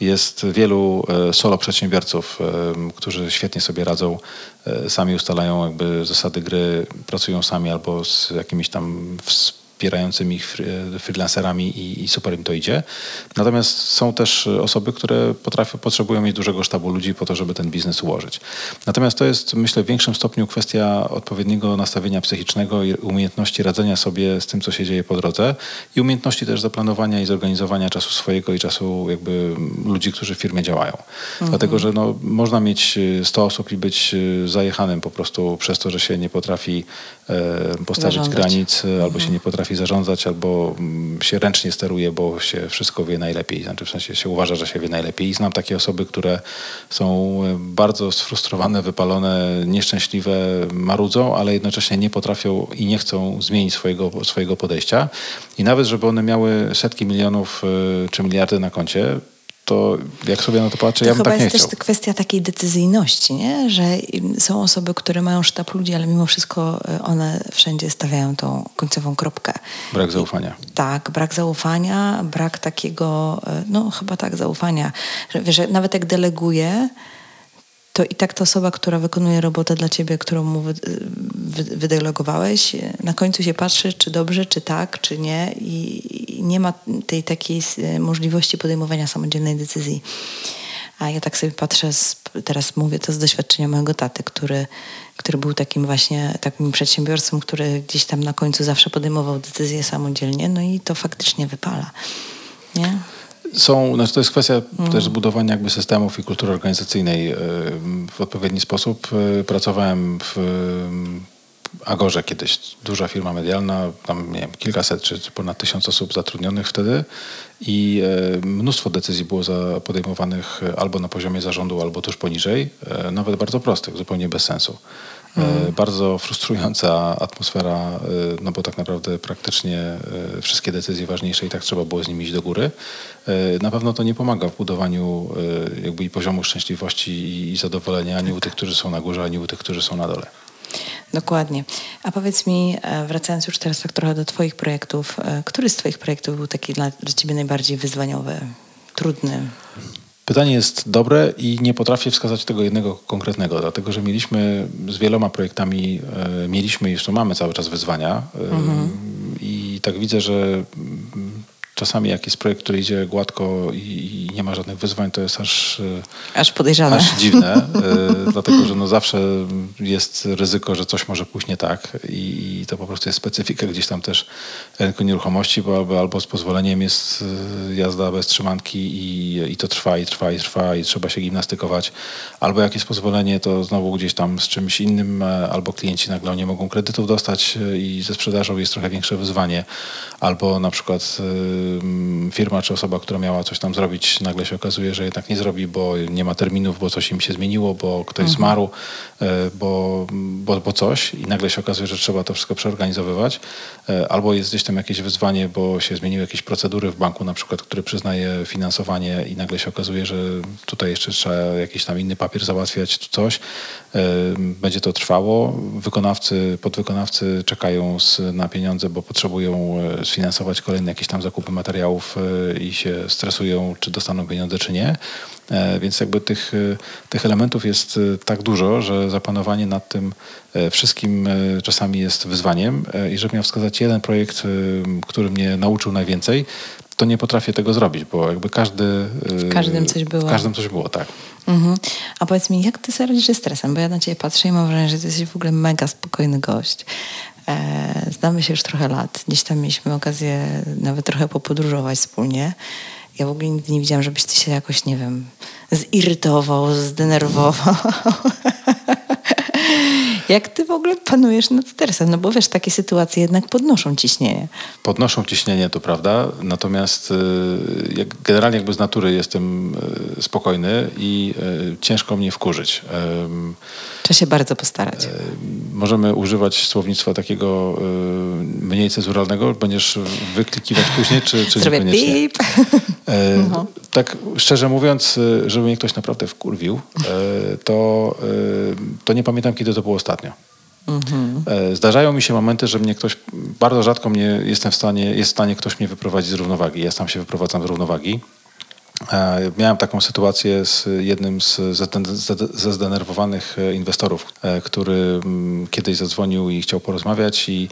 Jest wielu solo przedsiębiorców, którzy świetnie sobie radzą, sami ustalają jakby zasady gry, pracują sami albo z jakimiś tam wspierającymi ich fr- freelancerami i, i super im to idzie. Natomiast są też y, osoby, które potrafią, potrzebują mieć dużego sztabu ludzi po to, żeby ten biznes ułożyć. Natomiast to jest, myślę, w większym stopniu kwestia odpowiedniego nastawienia psychicznego i umiejętności radzenia sobie z tym, co się dzieje po drodze i umiejętności też zaplanowania i zorganizowania czasu swojego i czasu jakby ludzi, którzy w firmie działają. Dlatego, że no, można mieć y, 100 osób i być zajechanym po prostu przez to, że się nie potrafi e, postawić Zarządzać. granic, y, albo się nie potrafi zarządzać, albo mm, się ręcznie steruje, bo się wszystko wie najlepiej. Znaczy w sensie się uważa, że się wie najlepiej. I znam takie osoby, które są e, bardzo sfrustrowane, wypalone, nieszczęśliwe, marudzą, ale jednocześnie nie potrafią i nie chcą zmienić swojego, swojego podejścia. I nawet, żeby one miały setki milionów czy miliardy na koncie, to jak sobie na to patrzę, To ja bym chyba tak nie jest chciał. też kwestia takiej decyzyjności, nie? że są osoby, które mają sztab ludzi, ale mimo wszystko y, one wszędzie stawiają tą końcową kropkę. Brak zaufania. Tak, brak zaufania, brak takiego, e, no chyba tak, zaufania. Że, wiesz, że nawet jak deleguje, to i tak ta osoba, która wykonuje robotę dla ciebie, którą mu wy, wy, wydelegowałeś, e, na końcu się patrzy, czy dobrze, czy tak, czy nie i, i nie ma tej takiej możliwości podejmowania samodzielnej decyzji. A ja tak sobie patrzę, z, teraz mówię to z doświadczenia mojego taty, który, który był takim właśnie takim przedsiębiorcą, który gdzieś tam na końcu zawsze podejmował decyzje samodzielnie, no i to faktycznie wypala. Nie? Są, znaczy to jest kwestia Mm. też zbudowania jakby systemów i kultury organizacyjnej y, w odpowiedni sposób. Y, Pracowałem w Agorze kiedyś, duża firma medialna, tam nie wiem, kilkaset czy czy ponad tysiąc osób zatrudnionych wtedy i y, mnóstwo decyzji było za- podejmowanych y, albo na poziomie zarządu, albo tuż poniżej, y, nawet bardzo prostych, zupełnie bez sensu. E, Bardzo frustrująca atmosfera, e, no bo tak naprawdę praktycznie e, wszystkie decyzje ważniejsze i tak trzeba było z nimi iść do góry. E, Na pewno to nie pomaga w budowaniu e, jakby i poziomu szczęśliwości i zadowolenia ani u tych, którzy są na górze, ani u tych, którzy są na dole. Dokładnie. A powiedz mi, e, wracając już teraz tak trochę do Twoich projektów, e, który z Twoich projektów był taki dla, Ciebie najbardziej wyzwaniowy, trudny? Pytanie jest dobre i nie potrafię wskazać tego jednego konkretnego, dlatego że mieliśmy z wieloma projektami, e, mieliśmy i jeszcze mamy cały czas wyzwania e, i tak widzę, że czasami jak jest projekt, który idzie gładko i, nie ma żadnych wyzwań, to jest aż, e, Aż podejrzane. aż dziwne, e, dlatego że no zawsze jest ryzyko, że coś może pójść nie tak i, to po prostu jest specyfika gdzieś tam też rynku nieruchomości, bo albo, albo z pozwoleniem jest e, jazda bez trzymanki i, i to trwa i trwa i trwa i trzeba się gimnastykować, albo jak jest pozwolenie, to znowu gdzieś tam z czymś innym, albo klienci nagle nie mogą kredytów dostać i ze sprzedażą jest trochę większe wyzwanie, albo na przykład firma czy osoba, która miała coś tam zrobić, nagle się okazuje, że jednak nie zrobi, bo nie ma terminów, bo coś im się zmieniło, bo ktoś zmarł, y, bo, bo, bo coś i nagle się okazuje, że trzeba to wszystko przeorganizowywać. Y, Albo jest gdzieś tam jakieś wyzwanie, bo się zmieniły jakieś procedury w banku na przykład, który przyznaje finansowanie i nagle się okazuje, że tutaj jeszcze trzeba jakiś tam inny papier załatwiać, tu coś. Y, Będzie to trwało. Wykonawcy, podwykonawcy czekają z, na pieniądze, bo potrzebują e, sfinansować kolejne jakieś tam zakupy materiałów e, i się stresują, czy dostaną pieniądze, czy nie. E, Więc jakby tych, e, tych elementów jest tak dużo, że zapanowanie nad tym wszystkim czasami jest wyzwaniem. I żeby miał wskazać jeden projekt, który mnie nauczył najwięcej, to nie potrafię tego zrobić, bo jakby każdy... W każdym coś było. W każdym coś było, tak. Mhm. A powiedz mi, jak ty sobie radzisz ze stresem? Bo ja na ciebie patrzę i mam wrażenie, że ty jesteś w ogóle mega spokojny gość. E, znamy się już trochę lat. Gdzieś tam mieliśmy okazję nawet trochę popodróżować wspólnie. Ja w ogóle nigdy nie widziałam, żebyś ty się jakoś, nie wiem, zirytował, zdenerwował. Jak ty w ogóle panujesz nad stresem? No bo wiesz, takie sytuacje jednak podnoszą ciśnienie. Podnoszą ciśnienie, to prawda, natomiast y, jak, generalnie jakby z natury jestem y, spokojny i y, ciężko mnie wkurzyć. Trzeba się bardzo postarać. Możemy używać słownictwa takiego mniej cezuralnego, będziesz wyklikiwać później, czy, czy Zrobię niekoniecznie? pip. E, Tak szczerze mówiąc, żeby mnie ktoś naprawdę wkurwił, e, to, to nie pamiętam, kiedy to było ostatnio. E, Zdarzają mi się momenty, że mnie ktoś, bardzo rzadko mnie jestem w stanie, jest w stanie ktoś mnie wyprowadzić z równowagi. Ja sam się wyprowadzam z równowagi. E, Miałem taką sytuację z jednym z ze zdenerwowanych e, inwestorów, który mm, kiedyś zadzwonił i chciał porozmawiać i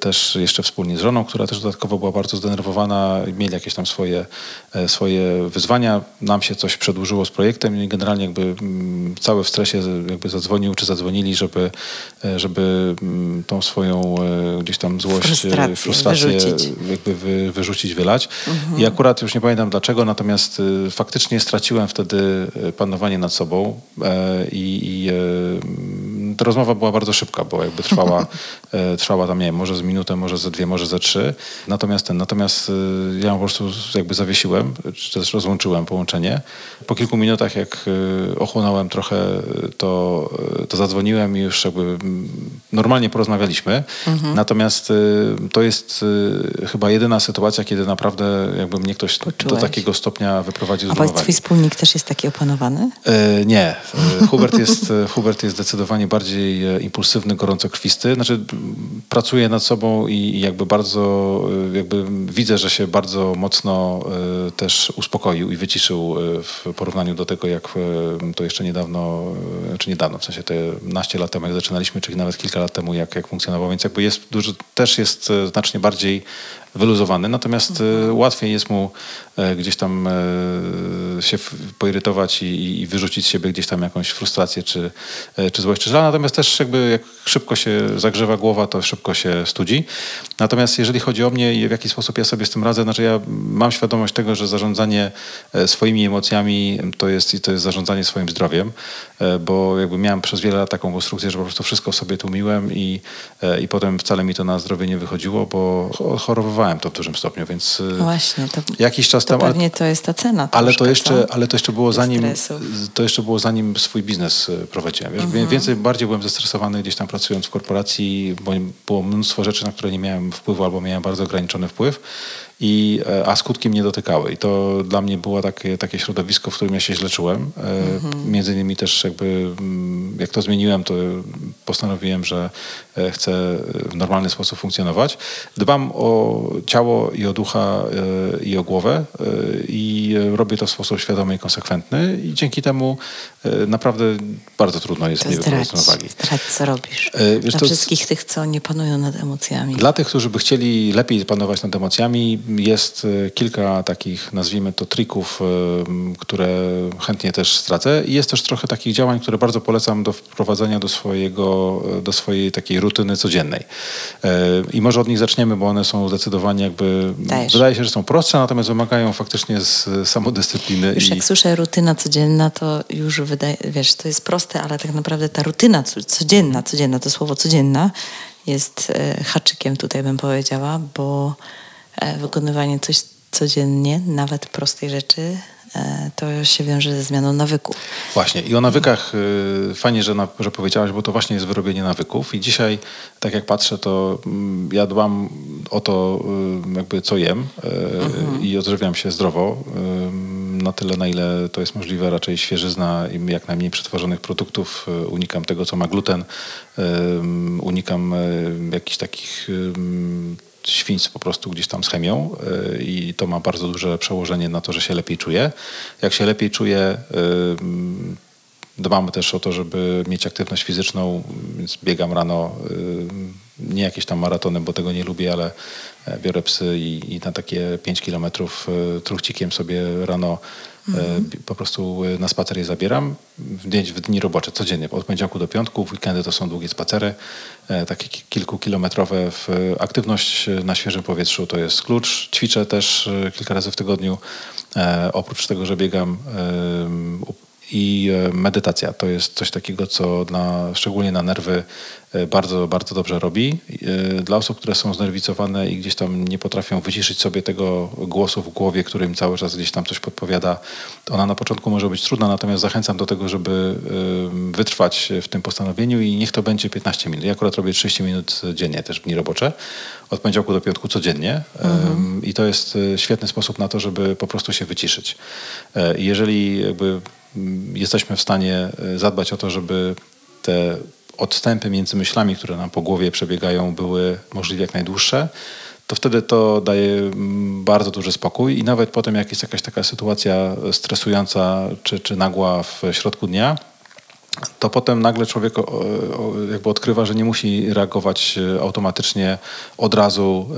też jeszcze wspólnie z żoną, która też dodatkowo była bardzo zdenerwowana, mieli jakieś tam swoje, e, swoje wyzwania. Nam się coś przedłużyło z projektem i generalnie jakby mm, cały w stresie jakby zadzwonił czy zadzwonili, żeby, e, żeby mm, tą swoją e, gdzieś tam złość, e, Frustrację frustrację wyrzucić. jakby wy, wyrzucić, wylać. I akurat już nie pamiętam dlaczego, natomiast faktycznie straciłem wtedy panowanie nad sobą e, i, i e, mm, ta rozmowa była bardzo szybka, bo jakby trwała, e, trwała tam, nie wiem, może z minutę, może ze dwie, może ze trzy. Natomiast ten, natomiast y, ja po prostu jakby zawiesiłem, czy też rozłączyłem połączenie. Po kilku minutach, jak y, ochłonąłem trochę, y, to, to zadzwoniłem i już jakby mm, normalnie porozmawialiśmy. Natomiast y, to jest chyba jedyna sytuacja, kiedy naprawdę jakby mnie ktoś do Poczułeś. takiego stopnia wyprowadził z A twój wspólnik też jest taki opanowany? E, Nie. E, Hubert jest, e, Hubert jest zdecydowanie bardziej impulsywny, gorącokrwisty. Znaczy m, pracuje nad sobą i jakby bardzo, e, jakby widzę, że się bardzo mocno e, też uspokoił i wyciszył e, w porównaniu do tego, jak to jeszcze niedawno, czy niedawno, w sensie te naście lat temu, jak zaczynaliśmy, czyli nawet kilka lat temu, jak, jak funkcjonował, więc jakby jest dużo, też jest znacznie bardziej wyluzowany, natomiast e, łatwiej jest mu e, gdzieś tam e, się poirytować i, i wyrzucić z siebie gdzieś tam jakąś frustrację czy, czy złość czy żal. Natomiast też jakby jak szybko się zagrzewa głowa, to szybko się studzi. Natomiast jeżeli chodzi o mnie i w jaki sposób ja sobie z tym radzę, znaczy ja mam świadomość tego, że zarządzanie swoimi emocjami to jest, to jest zarządzanie swoim zdrowiem, bo jakby miałem przez wiele lat taką konstrukcję, że po prostu wszystko sobie tłumiłem i, i potem wcale mi to na zdrowie nie wychodziło, bo cho- chorowywałem to w dużym stopniu, więc e, No właśnie, to, jakiś czas to temu... ale- pewnie to jest ta cena ale to, jeszcze, co? ale to jeszcze było zanim to jeszcze było zanim swój biznes e, prowadziłem. Wiesz, Mhm. Więcej, bardziej byłem zestresowany gdzieś tam pracując w korporacji, bo było mnóstwo rzeczy, na które nie miałem wpływu albo miałem bardzo ograniczony wpływ. I, e, a skutki mnie dotykały. I to dla mnie było takie, takie środowisko, w którym ja się źle czułem. E, Mhm. Między innymi też jakby, mm, jak to zmieniłem, to postanowiłem, że e, chcę w normalny sposób funkcjonować. Dbam o ciało i o ducha e, i o głowę e, i e, robię to w sposób świadomy i konsekwentny i dzięki temu e, naprawdę bardzo trudno jest To nie wyprowadzić zdradź, z równowagi. zdradź, co robisz. E, wiesz, Dla to- wszystkich tych, co nie panują nad emocjami. Dla tych, którzy by chcieli lepiej panować nad emocjami, jest e, kilka takich, nazwijmy to, trików, e, które chętnie też stracę. I jest też trochę takich działań, które bardzo polecam do wprowadzenia do, swojego, do swojej takiej rutyny codziennej. E, I może od nich zaczniemy, bo one są zdecydowanie jakby, Dajesz. wydaje się, że są prostsze, natomiast wymagają faktycznie z samodyscypliny. Już i... jak słyszę rutyna codzienna, to już wydaje, wiesz, to jest proste, ale tak naprawdę ta rutyna co- codzienna, codzienna, to słowo codzienna jest e, haczykiem tutaj bym powiedziała, bo e, wykonywanie coś codziennie, nawet prostej rzeczy, to się wiąże ze zmianą nawyków. Właśnie. I o nawykach y, fajnie, że, na, że powiedziałaś, bo to właśnie jest wyrobienie nawyków. I dzisiaj, tak jak patrzę, to mm, ja dbam o to, y, jakby co jem y, i odżywiam się zdrowo. Na tyle, na ile to jest możliwe, raczej świeżyzna i jak najmniej przetworzonych produktów. Unikam tego, co ma gluten. Unikam jakichś takich świństw po prostu gdzieś tam z chemią y, i to ma bardzo duże przełożenie na to, że się lepiej czuję. Jak się lepiej czuję, y, Dbamy też o to, żeby mieć aktywność fizyczną, więc biegam rano, y, nie jakieś tam maratony, bo tego nie lubię, ale biorę psy i, i na takie 5 kilometrów y, truchcikiem sobie rano y, bi- po prostu na spacer je zabieram. W dni, w dni robocze, codziennie, od poniedziałku do piątku, w weekendy to są długie spacery, e, takie ki- kilkukilometrowe. W, aktywność na świeżym powietrzu to jest klucz. Ćwiczę też kilka razy w tygodniu. E, oprócz tego, że biegam, i e, medytacja to jest coś takiego, co na, szczególnie na nerwy e, bardzo, bardzo dobrze robi. E, Dla osób, które są znerwicowane i gdzieś tam nie potrafią wyciszyć sobie tego głosu w głowie, który im cały czas gdzieś tam coś podpowiada, ona na początku może być trudna, natomiast zachęcam do tego, żeby wytrwać w tym postanowieniu i niech to będzie 15 minut. Ja akurat robię 30 minut dziennie, też w dni robocze, od poniedziałku do piątku codziennie Em, i to jest świetny sposób na to, żeby po prostu się wyciszyć. Jeżeli jakby jesteśmy w stanie e, zadbać o to, żeby te odstępy między myślami, które nam po głowie przebiegają, były możliwie jak najdłuższe, to wtedy to daje mm, bardzo duży spokój i nawet potem jak jest jakaś taka sytuacja stresująca czy, czy nagła w środku dnia, to potem nagle człowiek jakby odkrywa, że nie musi reagować e, automatycznie od razu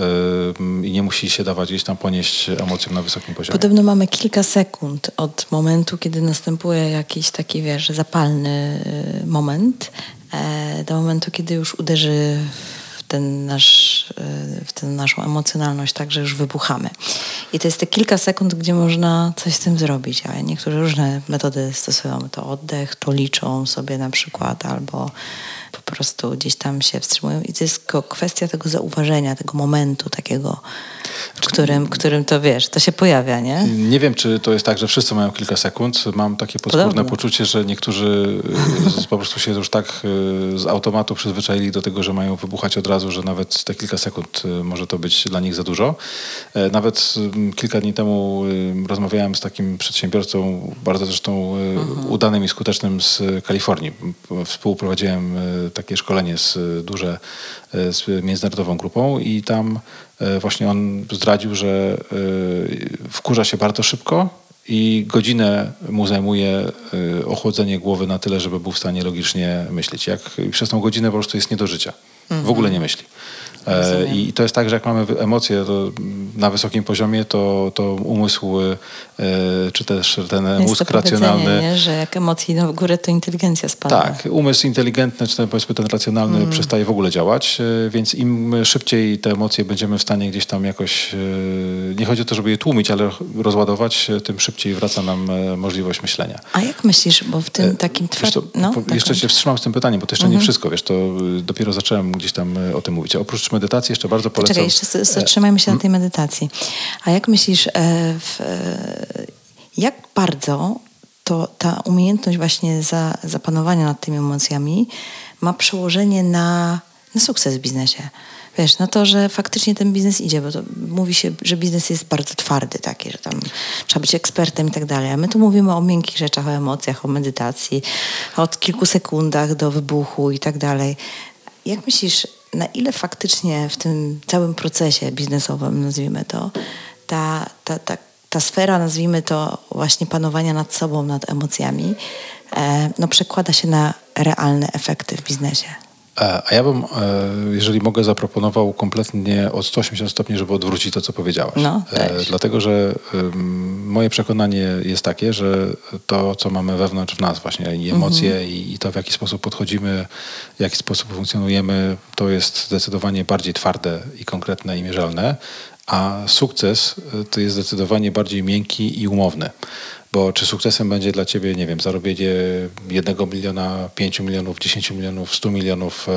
e, i nie musi się dawać gdzieś tam ponieść emocjom na wysokim poziomie. Podobno mamy kilka sekund od momentu, kiedy następuje jakiś taki, wiesz, zapalny y, moment, e, do momentu, kiedy już uderzy w ten nasz, y, w tę naszą emocjonalność, tak, że już wybuchamy. I to jest te kilka sekund, gdzie można coś z tym zrobić, a niektóre różne metody stosują. To oddech, to liczą sobie na przykład, albo po prostu gdzieś tam się wstrzymują. I to jest tylko kwestia tego zauważenia, tego momentu takiego, w którym, którym to, wiesz, to się pojawia, nie? Nie wiem, czy to jest tak, że wszyscy mają kilka sekund. Mam takie podskórne Podobno. poczucie, że niektórzy po prostu się już tak y, z automatu przyzwyczaili do tego, że mają wybuchać od razu, że nawet te kilka sekund y, może to być dla nich za dużo. E, Nawet y, kilka dni temu y, rozmawiałem z takim przedsiębiorcą, bardzo zresztą y, udanym i skutecznym z Kalifornii. Współprowadziłem takie szkolenie z duże y, z międzynarodową grupą i tam y, właśnie on zdradził, że y, wkurza się bardzo szybko i godzinę mu zajmuje ochłodzenie głowy na tyle, żeby był w stanie logicznie myśleć. Jak przez tą godzinę po prostu jest nie do życia. W ogóle nie myśli. E, I to jest tak, że jak mamy emocje na wysokim poziomie, to, to umysł, czy też ten Jest mózg racjonalny Nie? że jak emocje idą w górę, to inteligencja spada. tak, umysł inteligentny, czy ten, powiedzmy ten racjonalny Mm. przestaje w ogóle działać, e, więc im szybciej te emocje będziemy w stanie gdzieś tam jakoś, e, nie chodzi o to, żeby je tłumić, ale rozładować, e, tym szybciej wraca nam e, możliwość myślenia. A jak myślisz, bo w tym takim E, twardym... No, po- jeszcze tak, cię wstrzymam z tym pytaniem, bo to jeszcze Mhm. nie wszystko, wiesz, to dopiero zacząłem gdzieś tam o tym mówić. Oprócz medytacji jeszcze bardzo polecam... Poczekaj, jeszcze zatrzymajmy się na tej medytacji. A jak myślisz, e, w, e, jak bardzo to ta umiejętność właśnie za, zapanowania nad tymi emocjami ma przełożenie na, na sukces w biznesie? Wiesz, na to, że faktycznie ten biznes idzie, bo to mówi się, że biznes jest bardzo twardy taki, że tam trzeba być ekspertem i tak dalej. A my tu mówimy o miękkich rzeczach, o emocjach, o medytacji, od kilku sekundach do wybuchu i tak dalej. Jak myślisz, na ile faktycznie w tym całym procesie biznesowym, nazwijmy to, ta, ta, ta, ta sfera, nazwijmy to właśnie panowania nad sobą, nad emocjami, e, no przekłada się na realne efekty w biznesie? E, A ja bym, e, jeżeli mogę, zaproponował kompletnie od 180 stopni, żeby odwrócić to, co powiedziałaś. No. Dlatego, że moje przekonanie jest takie, że to, co mamy wewnątrz w nas właśnie, i emocje, Mhm. i to, w jaki sposób podchodzimy, w jaki sposób funkcjonujemy, to jest zdecydowanie bardziej twarde i konkretne i mierzalne, a sukces y, to jest zdecydowanie bardziej miękki i umowny. Bo czy sukcesem będzie dla ciebie, nie wiem, zarobienie jednego miliona, pięciu milionów, dziesięciu milionów, stu milionów,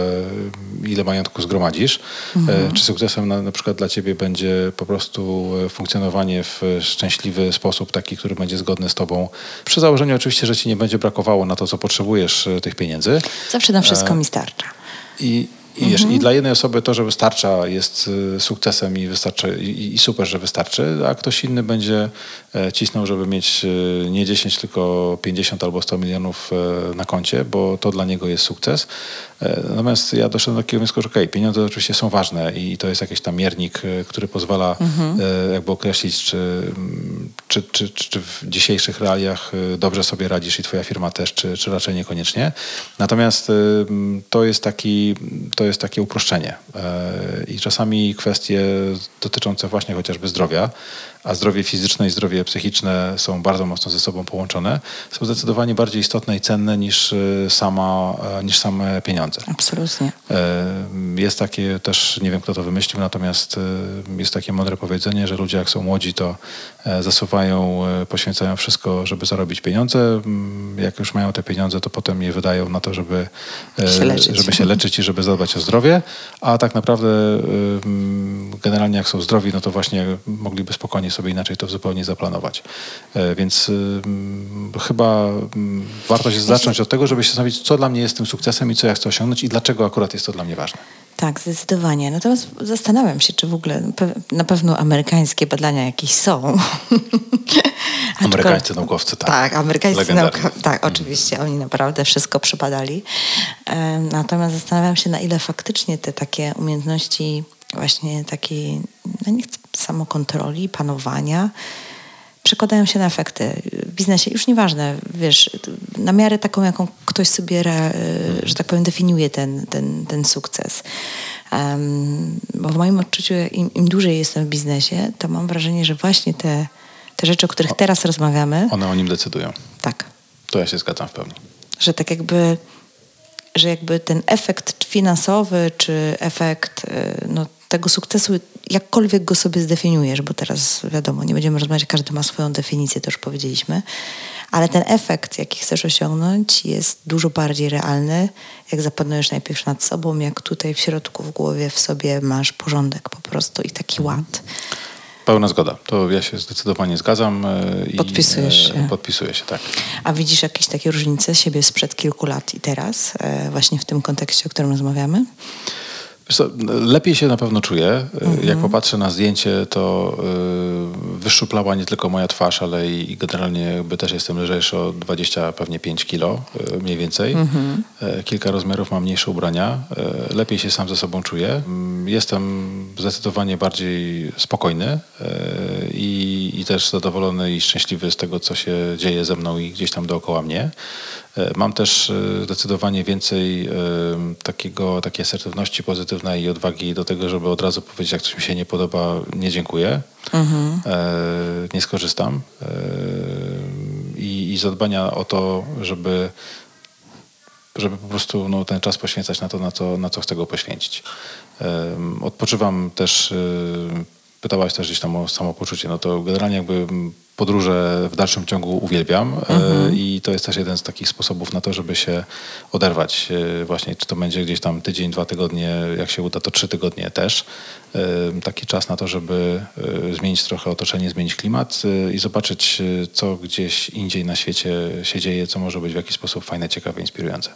e, ile majątku zgromadzisz? E, Czy sukcesem na, na przykład dla ciebie będzie po prostu e, funkcjonowanie w szczęśliwy sposób, taki, który będzie zgodny z tobą? Przy założeniu oczywiście, że ci nie będzie brakowało na to, co potrzebujesz e, tych pieniędzy. Zawsze na wszystko mi starcza. I, i, wiesz, I dla jednej osoby to, że wystarcza jest y, sukcesem i, wystarczy, i, i super, że wystarczy, a ktoś inny będzie e, cisnął, żeby mieć y, nie 10, tylko 50 albo 100 milionów e, na koncie, bo to dla niego jest sukces. E, Natomiast ja doszedłem do takiego wniosku, że okej, pieniądze oczywiście są ważne i to jest jakiś tam miernik, który pozwala e, jakby określić, czy, mm, czy, czy, czy, czy w dzisiejszych realiach dobrze sobie radzisz i twoja firma też, czy, czy raczej niekoniecznie. Natomiast to jest, taki, to jest takie uproszczenie. E, I czasami kwestie dotyczące właśnie chociażby zdrowia, a zdrowie fizyczne i zdrowie psychiczne są bardzo mocno ze sobą połączone, są zdecydowanie bardziej istotne i cenne niż, e, sama, e, niż same pieniądze. Absolutnie. E, Jest takie też, nie wiem kto to wymyślił, natomiast e, jest takie mądre powiedzenie, że ludzie jak są młodzi, to e, zasuwają, poświęcają wszystko, żeby zarobić pieniądze. Mm, Jak już mają te pieniądze, to potem je wydają na to, żeby Się leczyć. żeby się leczyć i żeby zadbać o zdrowie, a tak naprawdę ym, generalnie jak są zdrowi, no to właśnie mogliby spokojnie sobie inaczej to zupełnie zaplanować. E, Więc ym, chyba ym, warto się zacząć od tego, żeby się zastanowić, co dla mnie jest tym sukcesem i co ja chcę osiągnąć i dlaczego akurat jest to dla mnie ważne. Tak, zdecydowanie. Natomiast zastanawiam się, czy w ogóle na pewno amerykańskie badania jakieś są. Amerykańscy naukowcy, tak. Tak, amerykańscy naukowcy. Tak, oczywiście. Oni naprawdę wszystko przebadali. Em, Natomiast zastanawiam się, na ile faktycznie te takie umiejętności właśnie takiej, no nie chcę, samokontroli, panowania, przekładają się na efekty w biznesie. Już nieważne, wiesz, na miarę taką, jaką ktoś sobie, że tak powiem, definiuje ten, ten, ten sukces. Em, bo w moim odczuciu, im, im dłużej jestem w biznesie, to mam wrażenie, że właśnie te, te rzeczy, o których teraz rozmawiamy, One o nim decydują. tak, To ja się zgadzam w pełni. że tak jakby, że jakby ten efekt finansowy, czy efekt y, no, tego sukcesu, jakkolwiek go sobie zdefiniujesz, bo teraz wiadomo, nie będziemy rozmawiać, każdy ma swoją definicję, to już powiedzieliśmy, ale ten efekt, jaki chcesz osiągnąć, jest dużo bardziej realny, jak zapanujesz najpierw nad sobą, jak tutaj w środku, w głowie, w sobie masz porządek po prostu i taki ład. Pełna zgoda. To ja się zdecydowanie zgadzam. e, i, Podpisujesz e, się. Podpisuję się, tak. A widzisz jakieś takie różnice siebie sprzed kilku lat i teraz, e, właśnie w tym kontekście, o którym rozmawiamy? Lepiej się na pewno czuję. Jak popatrzę na zdjęcie, to y, wyszczuplała nie tylko moja twarz, ale i, i generalnie jakby też jestem lżejszy o 20, pewnie 5 kilo y, mniej więcej. E, Kilka rozmiarów mam mniejsze ubrania. E, Lepiej się sam ze sobą czuję. Mm, Jestem zdecydowanie bardziej spokojny e, i, i też zadowolony i szczęśliwy z tego, co się dzieje ze mną i gdzieś tam dookoła mnie. E, Mam też e, zdecydowanie więcej e, takiego, takiej asertywności pozytywnej i odwagi do tego, żeby od razu powiedzieć, jak coś mi się nie podoba, nie dziękuję, e, nie skorzystam. I, I zadbania o to, żeby żeby po prostu no, ten czas poświęcać na to, na co, na co chcę go poświęcić. Odpoczywam też, pytałaś też gdzieś tam o samopoczucie, no to generalnie jakby mm, podróże w dalszym ciągu uwielbiam e, i to jest też jeden z takich sposobów na to, żeby się oderwać e, właśnie, czy to będzie gdzieś tam tydzień, dwa tygodnie, jak się uda, to trzy tygodnie też. E, Taki czas na to, żeby zmienić trochę otoczenie, zmienić klimat i zobaczyć, co gdzieś indziej na świecie się dzieje, co może być w jakiś sposób fajne, ciekawe, inspirujące.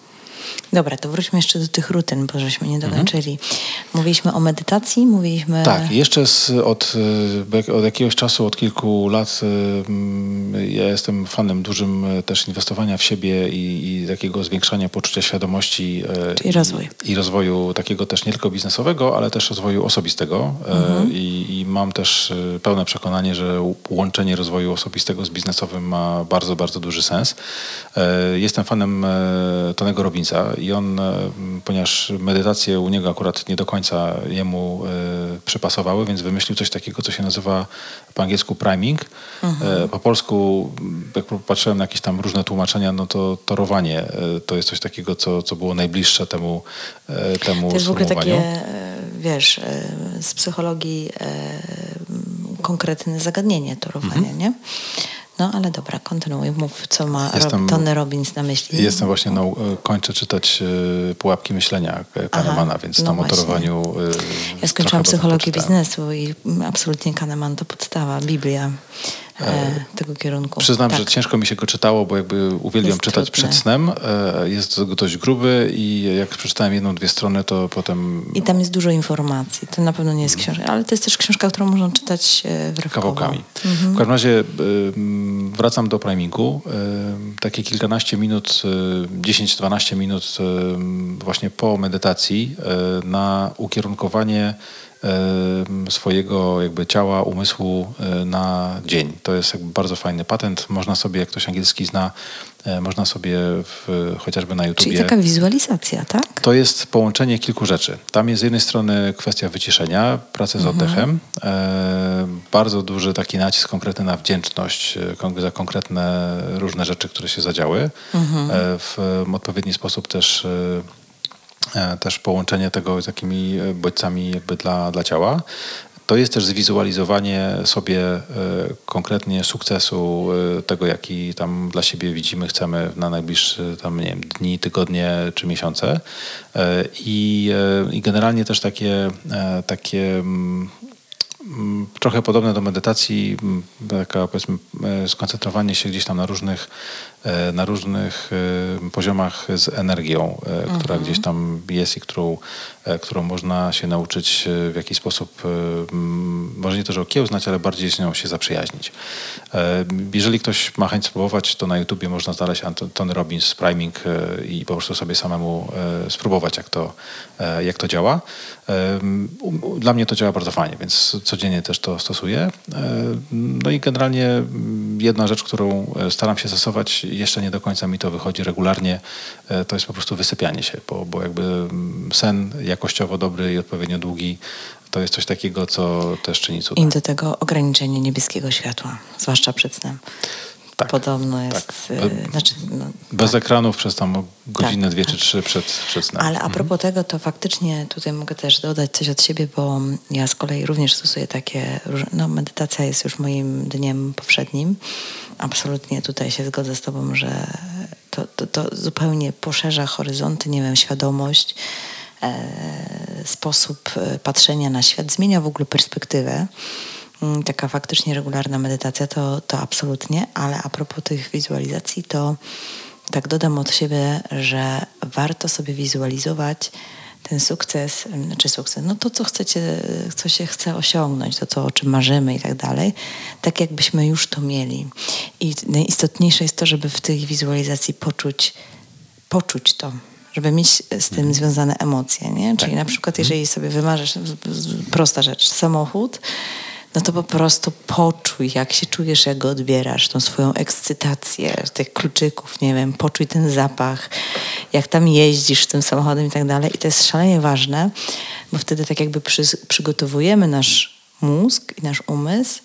Dobra, to wróćmy jeszcze do tych rutyn, bo żeśmy nie dokończyli. Mówiliśmy o medytacji, mówiliśmy... Tak, jeszcze z, od, jak- od jakiegoś czasu, od kilku lat y, mm, ja jestem fanem dużym y, też inwestowania w siebie i, i takiego zwiększania poczucia świadomości Czyli rozwój. I, i rozwoju takiego też nie tylko biznesowego, ale też rozwoju osobistego y, I, i mam też pełne przekonanie, że łączenie rozwoju osobistego z biznesowym ma bardzo, bardzo duży sens. Jestem fanem Tonego Robinsa i on, y, ponieważ medytacje u niego akurat nie do końca jemu y, przypasowały, więc wymyślił coś takiego, co się nazywa po angielsku priming. Y, Po polsku, jak patrzyłem na jakieś tam różne tłumaczenia, no to torowanie to jest coś takiego, co, co było najbliższe temu, temu To jest w ogóle takie, e, wiesz, e, z psychologii e, konkretne zagadnienie, torowanie, Mhm. nie? No ale dobra, kontynuuj. Mów, co ma Jestem- Rob, Tony Robbins na myśli. Jestem właśnie, no, e, kończę czytać e, Pułapki Myślenia e, Kahnemana, więc no na właśnie. motorowaniu e, Ja skończyłam psychologię biznesu i absolutnie Kahneman to podstawa, Biblia e, tego kierunku. Przyznam, tak. że ciężko mi się go czytało, bo jakby uwielbiam Jest czytać trudne. przed snem. E, Jest dość gruby i jak przeczytałem jedną, dwie strony, to potem I tam jest dużo informacji. To na pewno nie jest książka, ale to jest też książka, którą można czytać e, wyrywkowo. kawałkami. W każdym razie wracam do primingu. Takie kilkanaście minut, y, 10-12 minut właśnie po medytacji na ukierunkowanie swojego jakby ciała, umysłu y, na dzień. To jest jakby bardzo fajny patent. Można sobie, jak ktoś angielski zna, y, można sobie w, chociażby na Czyli YouTubie... taka wizualizacja, tak? To jest połączenie kilku rzeczy. Tam jest z jednej strony kwestia wyciszenia, pracy z oddechem, e, bardzo duży taki nacisk konkretny na wdzięczność e, za konkretne różne rzeczy, które się zadziały. E, w odpowiedni sposób też, e, e, też połączenie tego z takimi e, bodźcami jakby dla, dla ciała. To jest też zwizualizowanie sobie e, konkretnie sukcesu, e, tego jaki tam dla siebie widzimy, chcemy na najbliższe tam, nie wiem, dni, tygodnie czy miesiące. E, I, e, i generalnie też takie, e, takie mm, mm, trochę podobne do medytacji, mm, taka powiedzmy e, skoncentrowanie się gdzieś tam na różnych, e, na różnych e, poziomach z energią, e, która gdzieś tam jest i którą, e, którą można się nauczyć e, w jakiś sposób, e, może nie to, że okiełznać, ale bardziej z nią się zaprzyjaźnić. E, Jeżeli ktoś ma chęć spróbować, to na YouTubie można znaleźć Tony Robbins Priming e, i po prostu sobie samemu e, spróbować, jak to, e, jak to działa. E, Dla mnie to działa bardzo fajnie, więc codziennie też to stosuję. E, No i generalnie jedna rzecz, którą e, staram się stosować, jeszcze nie do końca mi to wychodzi regularnie, e, to jest po prostu wysypianie się, bo, bo jakby mm, sen jakościowo dobry i odpowiednio długi to jest coś takiego, co też czyni cuda. I do tego ograniczenie niebieskiego światła, zwłaszcza przed snem. Tak, Podobno jest, tak. znaczy, no, Bez ekranów przez tam godzinę, Tak, dwie tak. czy trzy przed, przed snem. Ale a propos tego, to faktycznie tutaj mogę też dodać coś od siebie, bo ja z kolei również stosuję takie, no medytacja jest już moim dniem powszednim. Absolutnie tutaj się zgodzę z tobą, że to, to, to zupełnie poszerza horyzonty, nie wiem, świadomość, e, sposób e, patrzenia na świat, zmienia w ogóle perspektywę. Mm, Taka faktycznie regularna medytacja to, to absolutnie, ale a propos tych wizualizacji, to tak dodam od siebie, że warto sobie wizualizować ten sukces, em, znaczy sukces, no to co chcecie, co się chce osiągnąć, to co, o czym marzymy i tak dalej, tak jakbyśmy już to mieli. I najistotniejsze jest to, żeby w tej wizualizacji poczuć, poczuć to, żeby mieć z tym związane emocje, nie? Czyli na przykład, jeżeli sobie wymarzysz, prosta rzecz, samochód, no to po prostu poczuj, jak się czujesz, jak go odbierasz, tą swoją ekscytację tych kluczyków, nie wiem, poczuj ten zapach, jak tam jeździsz tym samochodem i tak dalej. I to jest szalenie ważne, bo wtedy tak jakby przy, przygotowujemy nasz mózg i nasz umysł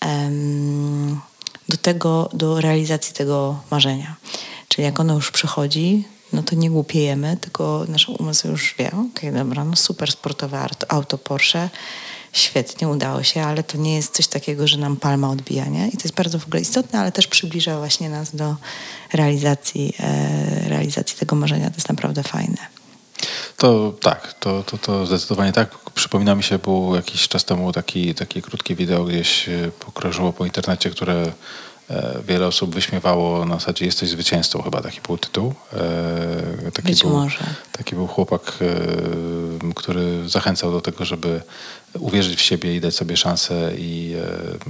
em, do tego, do realizacji tego marzenia. Czyli jak ono już przychodzi, no to nie głupiejemy, tylko nasz umysł już wie, okej, dobra, no super sportowe auto Porsche, świetnie, udało się, ale to nie jest coś takiego, że nam palma odbija, nie? I to jest bardzo w ogóle istotne, ale też przybliża właśnie nas do realizacji, e, realizacji tego marzenia. To jest naprawdę fajne. To tak, to, to, to zdecydowanie tak. Przypomina mi się, było jakiś czas temu taki, takie krótkie wideo gdzieś e, pokrążyło po internecie, które e, wiele osób wyśmiewało na zasadzie jesteś zwycięzcą, chyba taki był tytuł. E, Taki Być był, może. Taki był chłopak, który zachęcał do tego, żeby uwierzyć w siebie i dać sobie szansę i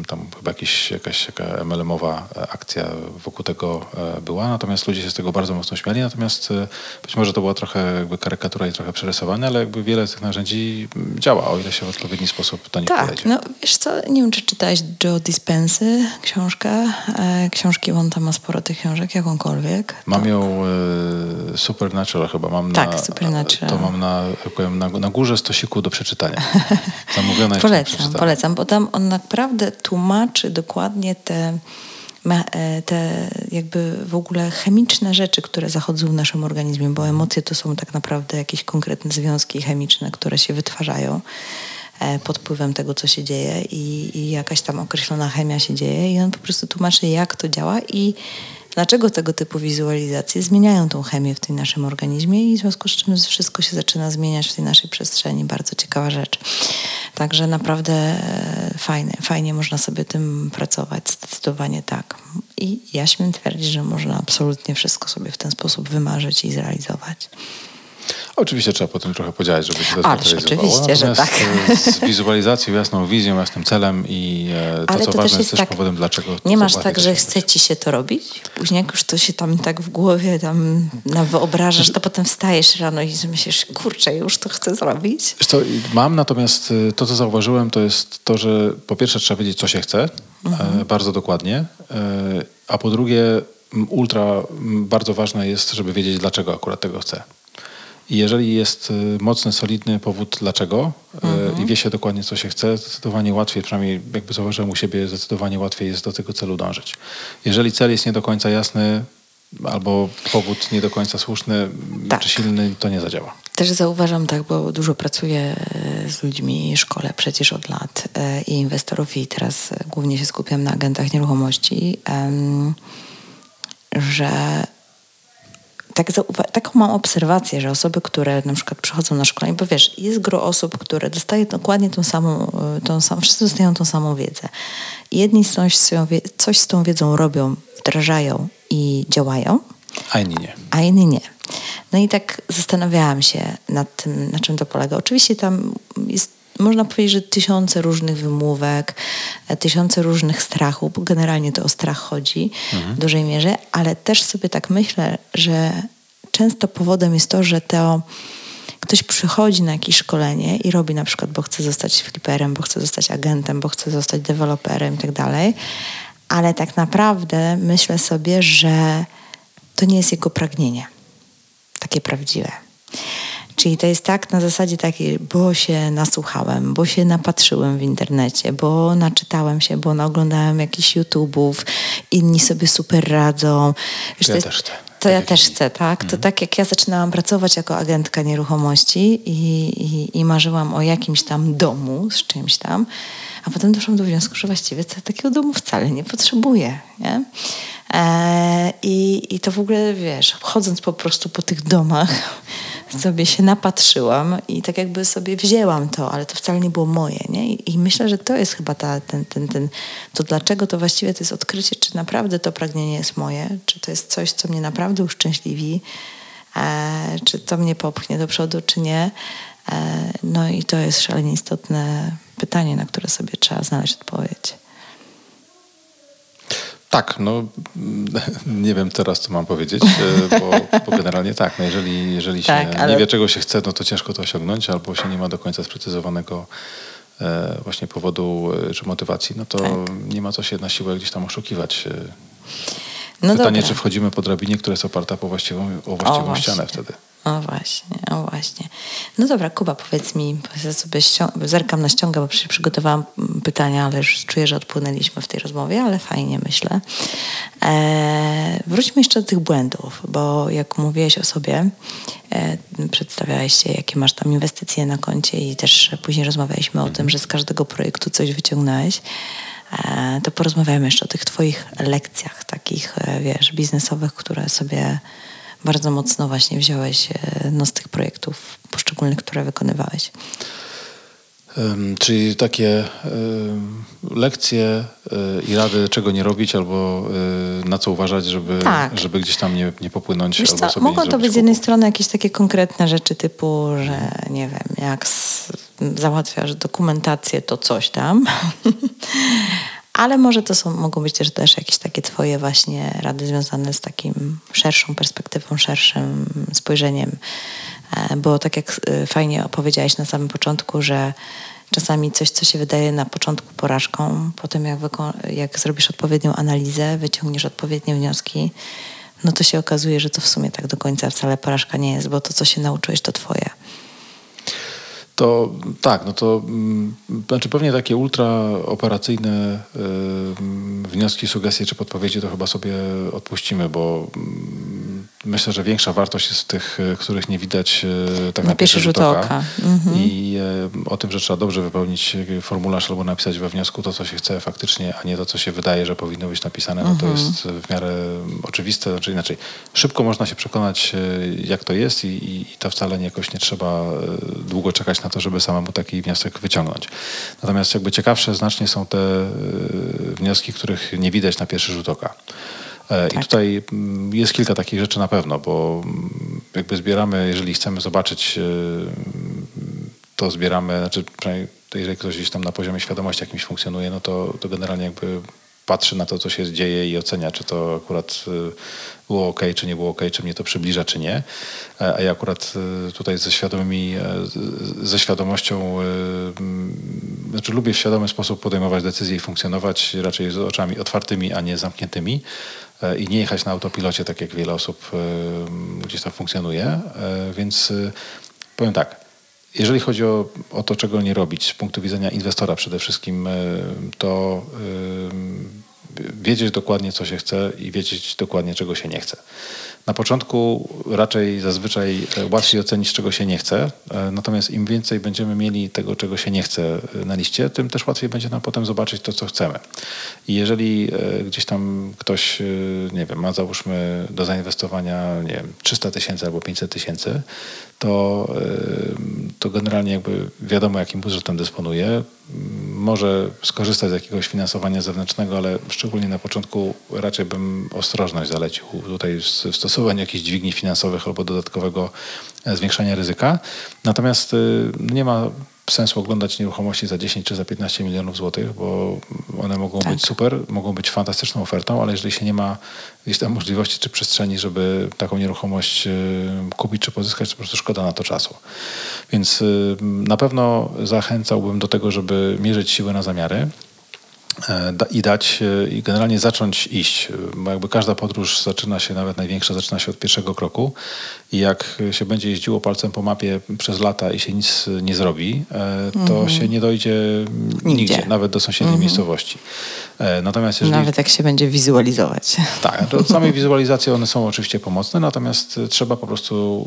e, tam chyba jakiś, jakaś taka MLM-owa akcja wokół tego e, była, natomiast ludzie się z tego bardzo mocno śmiali, natomiast e, być może to była trochę jakby karykatura i trochę przerysowane, ale jakby wiele z tych narzędzi działa, o ile się w odpowiedni sposób do nich Tak, podejdzie. no wiesz co, nie wiem, czy czytałeś Joe Dispensy książkę. E, książki, on tam ma sporo tych książek, jakąkolwiek. Mam ją e, Supernatural chyba, mam Tak, na, Supernatural. to mam na, na, na górze stosiku do przeczytania. Polecam, polecam, bo tam on naprawdę tłumaczy dokładnie te, e, te jakby w ogóle chemiczne rzeczy, które zachodzą w naszym organizmie, bo emocje to są tak naprawdę jakieś konkretne związki chemiczne, które się wytwarzają. e, pod wpływem tego, co się dzieje i, i jakaś tam określona chemia się dzieje i on po prostu tłumaczy, jak to działa i dlaczego tego typu wizualizacje zmieniają tą chemię w tym naszym organizmie i w związku z czym wszystko się zaczyna zmieniać w tej naszej przestrzeni. Bardzo ciekawa rzecz. Także naprawdę e, fajne, fajnie można sobie tym pracować, zdecydowanie tak. I ja śmiem twierdzić, że można absolutnie wszystko sobie w ten sposób wymarzyć i zrealizować. Oczywiście trzeba potem trochę podziałać, żeby się to Ależ oczywiście, że tak. e, Z wizualizacją, jasną wizją, jasnym celem i e, to, Ale co to ważne, jest też tak, powodem, dlaczego Nie masz tak, że chce ci się to robić, później jak już to się tam tak w głowie tam wyobrażasz, to potem wstajesz rano i myślisz, kurczę, już to chcę zrobić. Co, mam natomiast y, to, co zauważyłem, to jest to, że po pierwsze trzeba wiedzieć, co się chce, e, bardzo dokładnie, e, a po drugie ultra bardzo ważne jest, żeby wiedzieć, dlaczego akurat tego chcę. I jeżeli jest y, mocny, solidny powód dlaczego y, i wie się dokładnie, co się chce, zdecydowanie łatwiej, przynajmniej jakby zauważyłem u siebie, zdecydowanie łatwiej jest do tego celu dążyć. Jeżeli cel jest nie do końca jasny albo powód nie do końca słuszny Tak. czy silny, to nie zadziała. Też zauważam tak, bo dużo pracuję e, z ludźmi, szkole przecież od lat i inwestorów i teraz głównie się skupiam na agentach nieruchomości, że tak taką mam obserwację, że osoby, które na przykład przychodzą na szkolenie, bo wiesz, jest gro osób, które dostaje dokładnie tą samą, e, tą samą wszyscy dostają tą samą wiedzę. Jedni coś z, tą coś z tą wiedzą robią, wdrażają i działają, A inni nie. a inni nie. No i tak zastanawiałam się nad tym, na czym to polega. Oczywiście tam jest, można powiedzieć, że tysiące różnych wymówek, e, tysiące różnych strachów, bo generalnie to o strach chodzi w dużej mierze, ale też sobie tak myślę, że często powodem jest to, że to ktoś przychodzi na jakieś szkolenie i robi na przykład, bo chce zostać fliperem, bo chce zostać agentem, bo chce zostać deweloperem i tak dalej, ale tak naprawdę myślę sobie, że to nie jest jego pragnienie takie prawdziwe. Czyli to jest tak na zasadzie takiej, bo się nasłuchałem, bo się napatrzyłem w internecie, bo naczytałem się, bo naoglądałem jakichś YouTubów, inni sobie super radzą. Wiesz, ja jest- też chcę. To ja też chcę, tak? To tak jak ja zaczynałam pracować jako agentka nieruchomości i, i, i marzyłam o jakimś tam domu z czymś tam, a potem doszłam do wniosku, że właściwie to takiego domu wcale nie potrzebuję, nie? E, i, I to w ogóle, wiesz, chodząc po prostu po tych domach, sobie się napatrzyłam i tak jakby sobie wzięłam to, ale to wcale nie było moje, nie? I, i myślę, że to jest chyba ta, ten, ten, ten, to dlaczego to właściwie to jest odkrycie, czy naprawdę to pragnienie jest moje, czy to jest coś, co mnie naprawdę uszczęśliwi, e, czy to mnie popchnie do przodu, czy nie. E, no i to jest szalenie istotne pytanie, na które sobie trzeba znaleźć odpowiedź. Tak, no nie wiem teraz, co mam powiedzieć, e, bo, bo generalnie tak, no jeżeli, jeżeli się Tak, ale- nie wie, czego się chce, no to ciężko to osiągnąć, albo się nie ma do końca sprecyzowanego e, właśnie powodu e, czy motywacji, no to Tak. nie ma co się na siłę gdzieś tam oszukiwać. e. No Pytanie, dobra. czy wchodzimy po drabinie, która jest oparta po właściwą, o właściwą właśnie. ścianę wtedy. O właśnie, o właśnie. No dobra, Kuba, powiedz mi, bo ja sobie ścią- zerkam na ściągę, bo przy- przygotowałam pytania, ale już czuję, że odpłynęliśmy w tej rozmowie, ale fajnie myślę. E, wróćmy jeszcze do tych błędów, bo jak mówiłeś o sobie, e, przedstawiałeś się, jakie masz tam inwestycje na koncie i też później rozmawialiśmy o tym, że z każdego projektu coś wyciągnąłeś. E, to porozmawiamy jeszcze o tych twoich lekcjach takich, e, wiesz, biznesowych, które sobie bardzo mocno właśnie wziąłeś e, no, z tych projektów poszczególnych, które wykonywałeś. Czyli takie ym, lekcje y, i rady, czego nie robić, albo y, na co uważać, żeby, Tak. żeby gdzieś tam nie, nie popłynąć. Wiesz albo co, mogą to być z jednej strony jakieś takie konkretne rzeczy typu, że nie wiem, jak s- załatwiasz dokumentację, to coś tam. Ale może to są, mogą być też, też jakieś takie twoje właśnie rady związane z takim szerszą perspektywą, szerszym spojrzeniem. E, Bo tak jak e, fajnie opowiedziałeś na samym początku, że czasami coś, co się wydaje na początku porażką, potem jak, jak zrobisz odpowiednią analizę, wyciągniesz odpowiednie wnioski, no to się okazuje, że to w sumie tak do końca wcale porażka nie jest, bo to, co się nauczyłeś, to twoje. To tak, no to mm, znaczy pewnie takie ultraoperacyjne wnioski, sugestie czy podpowiedzi to chyba sobie odpuścimy, bo mm, myślę, że większa wartość jest w tych, e, których nie widać e, tak Na na, pierwszy rzut oka. Mhm. I e, o tym, że trzeba dobrze wypełnić e, formularz albo napisać we wniosku to, co się chce faktycznie, a nie to, co się wydaje, że powinno być napisane, no Mhm. to jest w miarę oczywiste. Znaczy inaczej, szybko można się przekonać, jak to jest i, i, i to wcale nie, jakoś nie trzeba długo czekać na to, żeby samemu taki wniosek wyciągnąć. Natomiast jakby ciekawsze znacznie są te wnioski, których nie widać na pierwszy rzut oka. E, I Tak. tutaj mm, jest kilka takich rzeczy na pewno, bo mm, jakby zbieramy, jeżeli chcemy zobaczyć, e, to zbieramy, znaczy przynajmniej jeżeli ktoś gdzieś tam na poziomie świadomości jakimś funkcjonuje, no to, to generalnie jakby patrzy na to, co się dzieje i ocenia, czy to akurat e, było ok, czy nie było ok, czy mnie to przybliża, czy nie. A ja akurat tutaj ze świadomymi, ze świadomością, mm, znaczy lubię w świadomy sposób podejmować decyzje i funkcjonować raczej z oczami otwartymi, a nie zamkniętymi i nie jechać na autopilocie, tak jak wiele osób gdzieś tam funkcjonuje. E, Więc e, powiem tak, jeżeli chodzi o, o to, czego nie robić z punktu widzenia inwestora przede wszystkim, e, to wiedzieć dokładnie, co się chce i wiedzieć dokładnie, czego się nie chce. Na początku raczej zazwyczaj e, łatwiej ocenić, czego się nie chce, e, natomiast im więcej będziemy mieli tego, czego się nie chce e, na liście, tym też łatwiej będzie nam potem zobaczyć to, co chcemy. I jeżeli gdzieś tam ktoś, nie wiem, ma załóżmy do zainwestowania, nie wiem, 300 tysięcy albo 500 tysięcy, to, e, to generalnie jakby wiadomo, jakim budżetem dysponuje. Może skorzystać z jakiegoś finansowania zewnętrznego, ale szczególnie na początku raczej bym ostrożność zalecił tutaj w stosowaniu jakichś dźwigni finansowych albo dodatkowego e, zwiększania ryzyka. Natomiast e, nie ma sensu oglądać nieruchomości za 10 czy za 15 milionów złotych, bo one mogą Tak. być super, mogą być fantastyczną ofertą, ale jeżeli się nie ma gdzieś tam możliwości czy przestrzeni, żeby taką nieruchomość e, kupić czy pozyskać, to po prostu szkoda na to czasu. Więc e, na pewno zachęcałbym do tego, żeby mierzyć siły na zamiary e, i dać e, i generalnie zacząć iść, bo jakby każda podróż zaczyna się, nawet największa, zaczyna się od pierwszego kroku i jak się będzie jeździło palcem po mapie przez lata i się nic nie zrobi, e, to się nie dojdzie nigdzie, Nigdzie. nawet do sąsiedniej miejscowości. E, Natomiast jeżeli Nawet jak się będzie wizualizować. tak, to od samej wizualizacji one są oczywiście pomocne, natomiast e, trzeba po prostu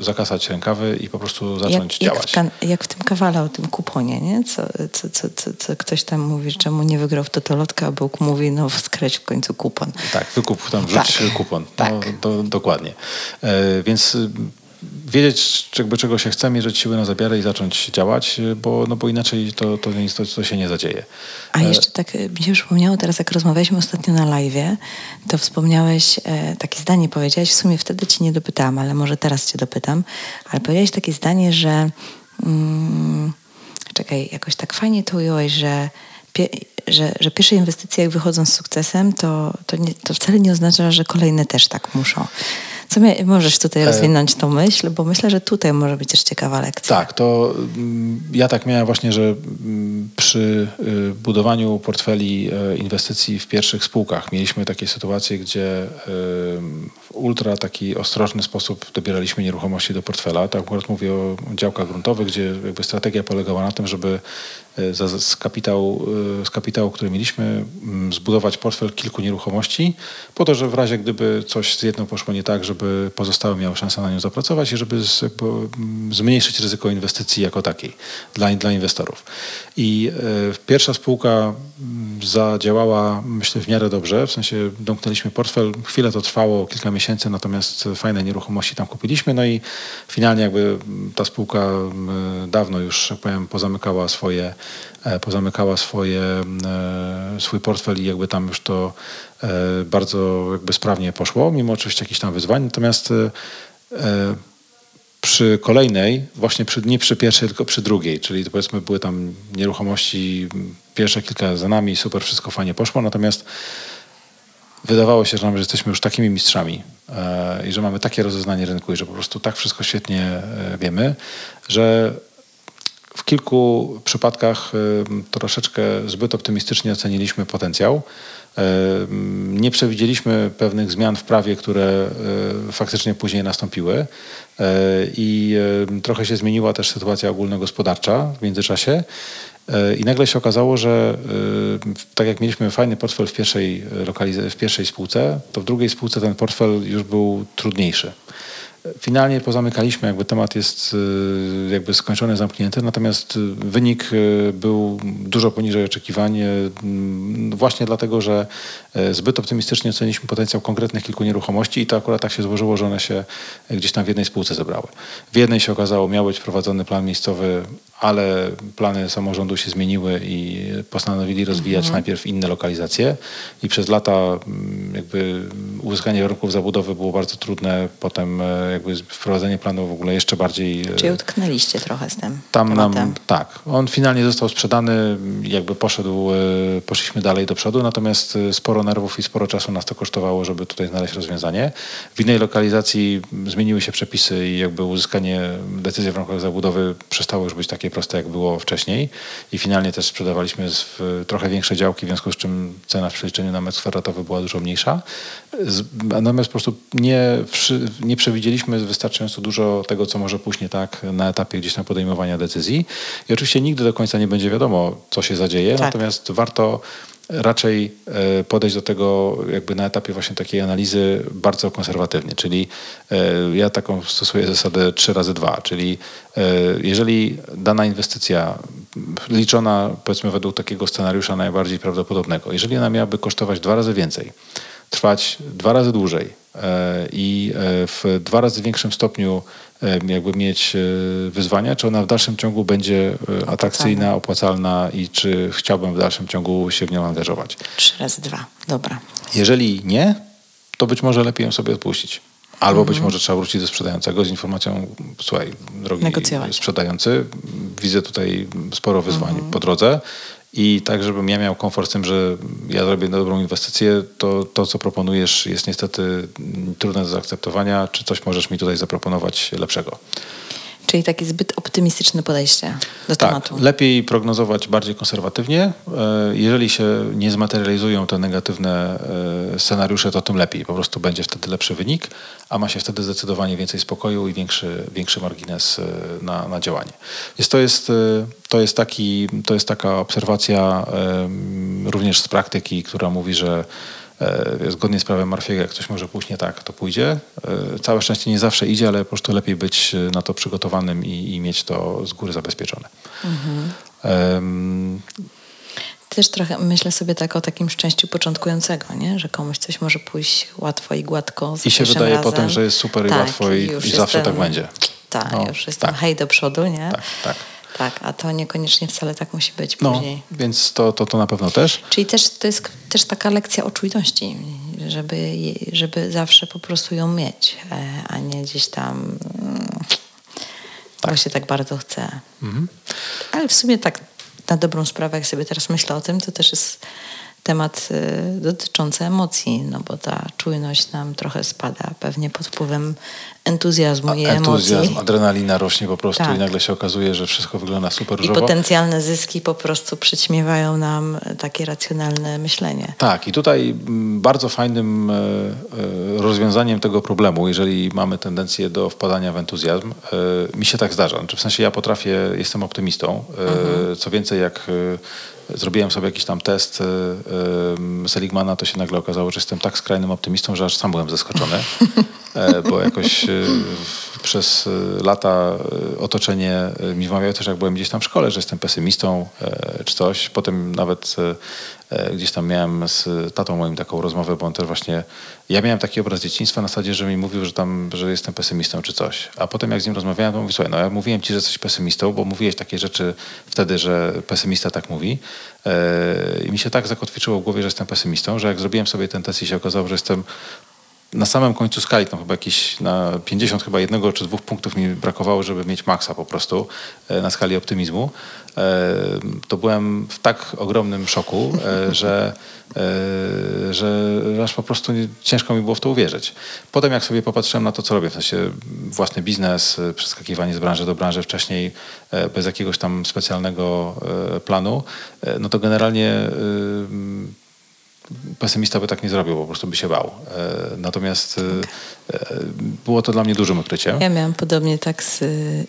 zakasać rękawy i po prostu zacząć jak, jak, działać. w kan- jak w tym kawale o tym kuponie, nie? Co, co, co, co, co ktoś tam mówi, czemu nie wygrał w totolotka, a Bóg mówi, no skreć w końcu kupon. Tak, wykup tam, wrzuć Tak, kupon. No, tak. to, dokładnie. E, więc y, wiedzieć, jakby czego się chce, mierzyć siły na zamiary i zacząć działać, y, bo, no, bo inaczej to, to, to, to się nie zadzieje. A jeszcze tak e, mi się przypomniało teraz, jak rozmawialiśmy ostatnio na live'ie, to wspomniałeś, e, takie zdanie powiedziałeś, w sumie wtedy ci nie dopytałam, ale może teraz cię dopytam, ale powiedziałeś takie zdanie, że mm, czekaj, jakoś tak fajnie to ująłeś, że, pie, że, że pierwsze inwestycje jak wychodzą z sukcesem, to, to, nie, to wcale nie oznacza, że kolejne też tak muszą. Co mia- możesz tutaj rozwinąć tą myśl, bo myślę, że tutaj może być też ciekawa lekcja. Tak, to mm, ja tak miałem właśnie, że mm, przy y, budowaniu portfeli e, inwestycji w pierwszych spółkach mieliśmy takie sytuacje, gdzie w ultra taki ostrożny sposób dobieraliśmy nieruchomości do portfela. Tak akurat mówię o działkach gruntowych, gdzie jakby strategia polegała na tym, żeby e, z, kapitału, e, z kapitału, który mieliśmy, mm, zbudować portfel kilku nieruchomości, po to, że w razie gdyby coś z jedną poszło nie tak, żeby pozostałe miały szansę na nią zapracować i żeby z, mm, zmniejszyć ryzyko inwestycji jako takiej dla, dla inwestorów. I e, pierwsza spółka mm, zadziałała, myślę, w miarę dobrze, w sensie domknęliśmy portfel, chwilę to trwało, kilka miesięcy, natomiast fajne nieruchomości tam kupiliśmy, no i finalnie jakby ta spółka mm, dawno już, jak powiem, pozamykała swoje, e, pozamykała swoje, e, swój portfel i jakby tam już to e, bardzo jakby sprawnie poszło, mimo oczywiście jakichś tam wyzwań, natomiast e, e, przy kolejnej, właśnie przy, nie przy pierwszej, tylko przy drugiej, czyli to powiedzmy były tam nieruchomości, pierwsze kilka za nami, super, wszystko fajnie poszło, natomiast wydawało się, że, nam, że jesteśmy już takimi mistrzami e, i że mamy takie rozeznanie rynku i że po prostu tak wszystko świetnie e, wiemy, że w kilku przypadkach y, troszeczkę zbyt optymistycznie oceniliśmy potencjał. Nie przewidzieliśmy pewnych zmian w prawie, które faktycznie później nastąpiły i trochę się zmieniła też sytuacja ogólnogospodarcza w międzyczasie. E, I nagle się okazało, że e, tak jak mieliśmy fajny portfel w pierwszej, w pierwszej spółce, to w drugiej spółce ten portfel już był trudniejszy. Finalnie pozamykaliśmy, jakby temat jest y, jakby skończony, zamknięty, natomiast y, wynik y, był dużo poniżej oczekiwań, mm, właśnie dlatego, że zbyt optymistycznie oceniliśmy potencjał konkretnych kilku nieruchomości i to akurat tak się złożyło, że one się gdzieś tam w jednej spółce zebrały. W jednej się okazało, miał być prowadzony plan miejscowy, ale plany samorządu się zmieniły i postanowili rozwijać najpierw inne lokalizacje. I przez lata mm, jakby uzyskanie warunków zabudowy było bardzo trudne, potem jakby wprowadzenie planu w ogóle jeszcze bardziej... e, Czyli utknęliście trochę z tym tam nam, tak, on finalnie został sprzedany, jakby poszedł, e, poszliśmy dalej do przodu, natomiast e, sporo nerwów i sporo czasu nas to kosztowało, żeby tutaj znaleźć rozwiązanie. W innej lokalizacji zmieniły się przepisy i jakby uzyskanie decyzji w warunkach zabudowy przestało już być takie proste, jak było wcześniej i finalnie też sprzedawaliśmy trochę większe działki, w związku z czym cena w przeliczeniu na metr kwadratowy była dużo mniejsza. Natomiast po prostu nie, nie przewidzieliśmy wystarczająco dużo tego, co może pójść nie tak na etapie gdzieś tam podejmowania decyzji. I oczywiście nigdy do końca nie będzie wiadomo, co się zadzieje, Tak. natomiast warto raczej e, podejść do tego jakby na etapie właśnie takiej analizy bardzo konserwatywnie, czyli e, ja taką stosuję zasadę 3 razy 2, czyli e, jeżeli dana inwestycja liczona powiedzmy według takiego scenariusza najbardziej prawdopodobnego, jeżeli ona miałaby kosztować dwa razy więcej, trwać dwa razy dłużej e, i e, w dwa razy większym stopniu e, jakby mieć wyzwania, czy ona w dalszym ciągu będzie atrakcyjna, opłacalna i czy chciałbym w dalszym ciągu się w nią angażować. Trzy razy dwa. Dobra. Jeżeli nie, to być może lepiej ją sobie odpuścić. Albo być może trzeba wrócić do sprzedającego z informacją, słuchaj, drogi Negocjować. sprzedający, widzę tutaj sporo wyzwań po drodze i tak, żebym ja miał komfort z tym, że ja zrobię dobrą inwestycję, to to, co proponujesz jest niestety trudne do zaakceptowania. Czy coś możesz mi tutaj zaproponować lepszego? Czyli takie zbyt optymistyczne podejście do Tak, tematu. lepiej prognozować bardziej konserwatywnie. E, Jeżeli się nie zmaterializują te negatywne e, scenariusze, to tym lepiej. Po prostu będzie wtedy lepszy wynik, a ma się wtedy zdecydowanie więcej spokoju i większy, większy margines e, na, na działanie. Więc to jest, to, jest taki, to jest taka obserwacja również z praktyki, która mówi, że Zgodnie z prawem Marfiego, jak coś może pójść nie tak, to pójdzie. E, Całe szczęście nie zawsze idzie, ale po prostu lepiej być e, na to przygotowanym i, i mieć to z góry zabezpieczone. Em, Też trochę myślę sobie tak o takim szczęściu początkującego, nie? że komuś coś może pójść łatwo i gładko. I się wydaje razem. potem, że jest super i łatwo i- i zawsze jestem- tak będzie. Tak, No, już jestem tak. hej do przodu, nie? Tak, tak. Tak, a to niekoniecznie wcale tak musi być no, później. więc to, to, to na pewno też. Czyli też to jest też taka lekcja o czujności, żeby, żeby zawsze po prostu ją mieć, e, a nie gdzieś tam mm, bo się tak bardzo chce. Mhm. Ale w sumie tak na dobrą sprawę, jak sobie teraz myślę o tym, to też jest temat y, dotyczący emocji, no bo ta czujność nam trochę spada, pewnie pod wpływem entuzjazmu i Entuzjazm, emocji. adrenalina rośnie po prostu Tak. i nagle się okazuje, że wszystko wygląda super I różowo. potencjalne zyski po prostu przyćmiewają nam takie racjonalne myślenie. Tak, i tutaj mm, bardzo fajnym e, e, rozwiązaniem tego problemu, jeżeli mamy tendencję do wpadania w entuzjazm, e, mi się tak zdarza. Znaczy, w sensie ja potrafię, jestem optymistą. E, Co więcej, jak zrobiłem sobie jakiś tam test e, e, Seligmana, to się nagle okazało, że jestem tak skrajnym optymistą, że aż sam byłem zaskoczony, e, bo jakoś w- przez lata otoczenie mi wmawiało też, jak byłem gdzieś tam w szkole, że jestem pesymistą e, czy coś. Potem nawet gdzieś tam miałem z tatą moim taką rozmowę, bo on też właśnie... Ja miałem taki obraz dzieciństwa na zasadzie, że mi mówił, że tam, że jestem pesymistą czy coś. A potem jak z nim rozmawiałem, to mówi, słuchaj, no ja mówiłem ci, że jesteś pesymistą, bo mówiłeś takie rzeczy wtedy, że pesymista tak mówi. E, I mi się tak zakotwiczyło w głowie, że jestem pesymistą, że jak zrobiłem sobie ten test i się okazało, że jestem na samym końcu skali, tam chyba jakieś na 50 chyba jednego czy dwóch punktów mi brakowało, żeby mieć maksa po prostu e, na skali optymizmu, e, to byłem w tak ogromnym szoku, e, że, że aż po prostu ciężko mi było w to uwierzyć. Potem jak sobie popatrzyłem na to, co robię, w sensie własny biznes, przeskakiwanie z branży do branży wcześniej bez jakiegoś tam specjalnego planu, no to generalnie pesymista by tak nie zrobił, po prostu by się bał. E, natomiast e, e, było to dla mnie dużym odkryciem. Ja miałam podobnie tak z,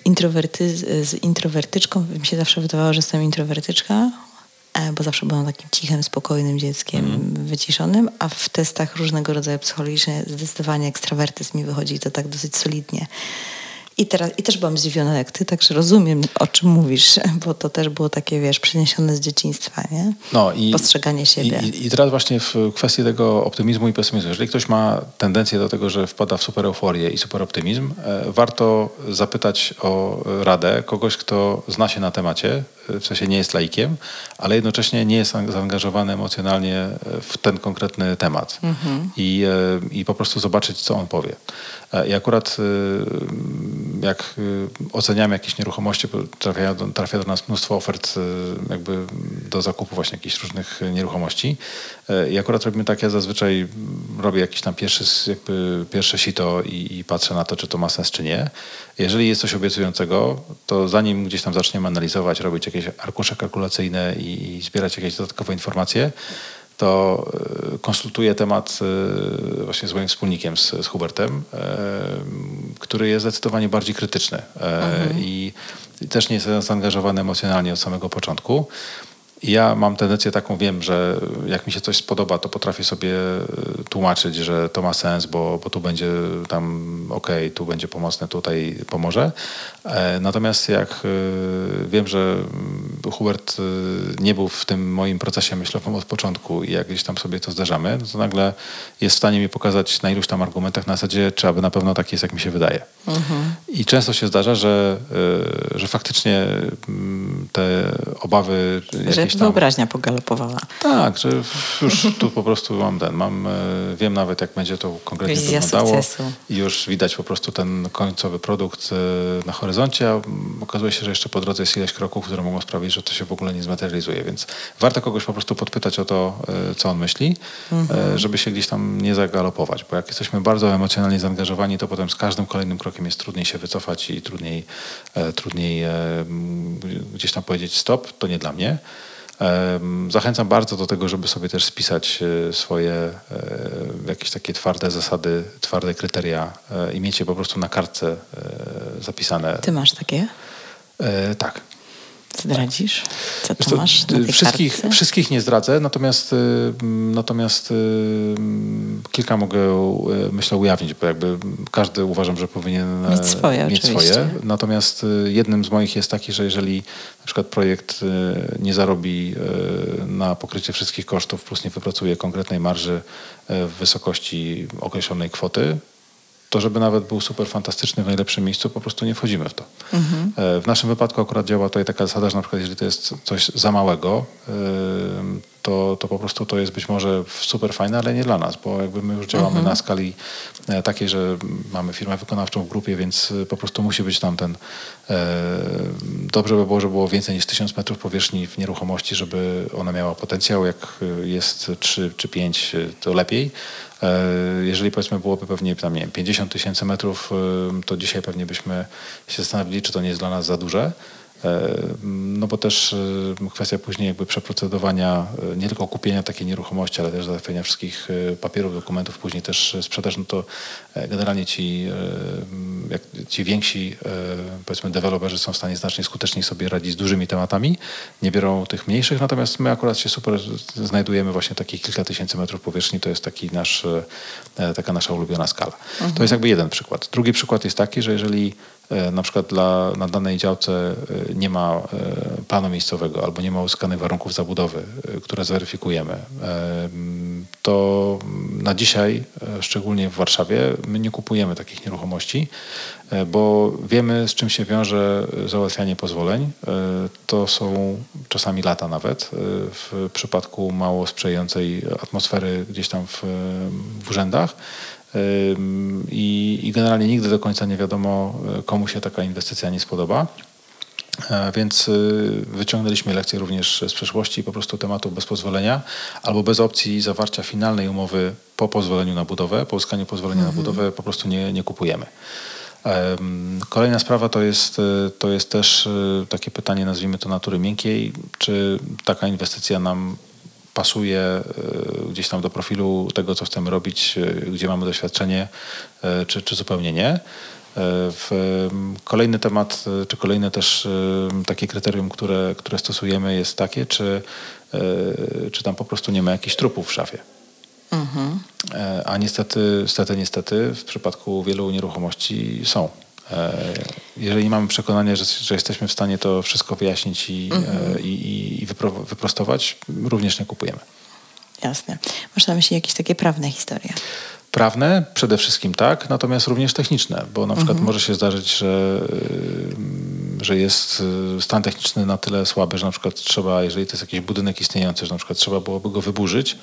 introwerty, z introwertyczką. Mi się zawsze wydawało, że jestem introwertyczka, bo zawsze byłam takim cichym, spokojnym dzieckiem, wyciszonym, a w testach różnego rodzaju psychologicznych zdecydowanie ekstrawertyzm mi wychodzi to tak dosyć solidnie. I, teraz, I też byłam zdziwiona jak ty, także rozumiem, o czym mówisz, bo to też było takie, wiesz, przeniesione z dzieciństwa, nie? No i, Postrzeganie siebie. I, I teraz właśnie w kwestii tego optymizmu i pesymizmu. Jeżeli ktoś ma tendencję do tego, że wpada w super euforię i super optymizm, e, warto zapytać o radę kogoś, kto zna się na temacie, w sensie nie jest laikiem, ale jednocześnie nie jest zaangażowany emocjonalnie e, w ten konkretny temat. I, e, I po prostu zobaczyć, co on powie. E, I akurat jak oceniamy jakieś nieruchomości, trafia do, trafia do nas mnóstwo ofert jakby do zakupu właśnie jakichś różnych nieruchomości. E, I akurat robimy tak, ja zazwyczaj robię jakiś tam pierwszy, jakby pierwsze sito i, i patrzę na to, czy to ma sens, czy nie. Jeżeli jest coś obiecującego, to zanim gdzieś tam zaczniemy analizować, robić jakieś arkusze kalkulacyjne i, i zbierać jakieś dodatkowe informacje, to e, konsultuję temat e, właśnie z moim wspólnikiem, z, z Hubertem, który jest zdecydowanie bardziej krytyczny i, i też nie jest zaangażowany emocjonalnie od samego początku. Ja mam tendencję taką, wiem, że jak mi się coś spodoba, to potrafię sobie e, tłumaczyć, że to ma sens, bo, bo tu będzie tam okej, tu będzie pomocne, tutaj pomoże. E, Natomiast jak e, wiem, że mm, Hubert nie był w tym moim procesie myślowym od początku i jak gdzieś tam sobie to zdarzamy, no to nagle jest w stanie mi pokazać na iluś tam argumentach na zasadzie, czy aby na pewno tak jest, jak mi się wydaje. I często się zdarza, że, że faktycznie mm, te obawy Że jakieś tam... wyobraźnia pogalopowała. Tak, że już tu po prostu mam ten, mam, e, wiem nawet jak będzie to konkretnie Wizja wyglądało sukcesu. i już widać po prostu ten końcowy produkt e, na horyzoncie, a okazuje się, że jeszcze po drodze jest ileś kroków, które mogą sprawić, że to się w ogóle nie zmaterializuje, więc warto kogoś po prostu podpytać o to, e, co on myśli, e, żeby się gdzieś tam nie zagalopować, bo jak jesteśmy bardzo emocjonalnie zaangażowani, to potem z każdym kolejnym krokiem jest trudniej się wycofać i trudniej, trudniej gdzieś tam powiedzieć stop, to nie dla mnie. Zachęcam bardzo do tego, żeby sobie też spisać e, swoje e, jakieś takie twarde zasady, twarde kryteria e, i mieć je po prostu na kartce zapisane. Ty masz takie? Tak. Zdradzisz? Co to masz y, wszystkich, kartce? wszystkich nie zdradzę, natomiast, y, natomiast y, kilka mogę, myślę, ujawnić, bo jakby każdy uważam, że powinien e, Mieć swoje, mieć oczywiście. swoje. Natomiast jednym z moich jest taki, że jeżeli na przykład projekt nie zarobi na pokrycie wszystkich kosztów, plus nie wypracuje konkretnej marży w wysokości określonej kwoty, to żeby nawet był super fantastyczny w najlepszym miejscu, po prostu nie wchodzimy w to. E, W naszym wypadku akurat działa tutaj taka zasada, że na przykład jeżeli to jest coś za małego, to, to po prostu to jest być może super fajne, ale nie dla nas, bo jakby my już działamy na skali e, takiej, że mamy firmę wykonawczą w grupie, więc e, po prostu musi być tam ten dobrze by było, żeby było więcej niż 1000 metrów powierzchni w nieruchomości, żeby ona miała potencjał. Jak jest 3 czy 5, to lepiej. E, Jeżeli powiedzmy byłoby pewnie tam, nie wiem, 50 tysięcy metrów, e, to dzisiaj pewnie byśmy się zastanowili, czy to nie jest dla nas za duże. E, No bo też e, kwestia później jakby przeprocedowania, e, nie tylko kupienia takiej nieruchomości, ale też załatwienia wszystkich papierów, dokumentów, później też sprzedaż, no to generalnie ci, jak ci więksi powiedzmy deweloperzy są w stanie znacznie skuteczniej sobie radzić z dużymi tematami, nie biorą tych mniejszych, natomiast my akurat się super znajdujemy właśnie takich kilka tysięcy metrów powierzchni, to jest taki nasz, taka nasza ulubiona skala. To jest jakby jeden przykład. Drugi przykład jest taki, że jeżeli na przykład dla, na danej działce e, nie ma e, planu miejscowego albo nie ma uzyskanych warunków zabudowy, e, które zweryfikujemy, e, to na dzisiaj, e, szczególnie w Warszawie, my nie kupujemy takich nieruchomości, e, bo wiemy, z czym się wiąże załatwianie pozwoleń. E, To są czasami lata nawet. e, W przypadku mało sprzyjającej atmosfery gdzieś tam w, w urzędach. I, I generalnie nigdy do końca nie wiadomo, y, komu się taka inwestycja nie spodoba. E, Więc y, wyciągnęliśmy lekcje również z przeszłości po prostu tematu bez pozwolenia albo bez opcji zawarcia finalnej umowy po pozwoleniu na budowę, po uzyskaniu pozwolenia na budowę po prostu nie, nie kupujemy. Em, Kolejna sprawa to jest, y, to jest też takie pytanie, nazwijmy to natury miękkiej, czy taka inwestycja nam pasuje y, gdzieś tam do profilu tego, co chcemy robić, y, gdzie mamy doświadczenie, y, czy, czy zupełnie nie. Kolejny temat, czy kolejne też takie kryterium, które, które stosujemy jest takie, czy, czy tam po prostu nie ma jakichś trupów w szafie. E, A niestety, niestety, niestety w przypadku wielu nieruchomości są. E, Jeżeli mamy przekonanie, że, że jesteśmy w stanie to wszystko wyjaśnić i, e, i, i- i wypro, wyprostować, również nie kupujemy. Jasne. Masz na myśli jakieś takie prawne historie? Prawne przede wszystkim tak, natomiast również techniczne, bo na przykład może się zdarzyć, że, y, że jest y, stan techniczny na tyle słaby, że na przykład trzeba, jeżeli to jest jakiś budynek istniejący, że na przykład trzeba byłoby go wyburzyć.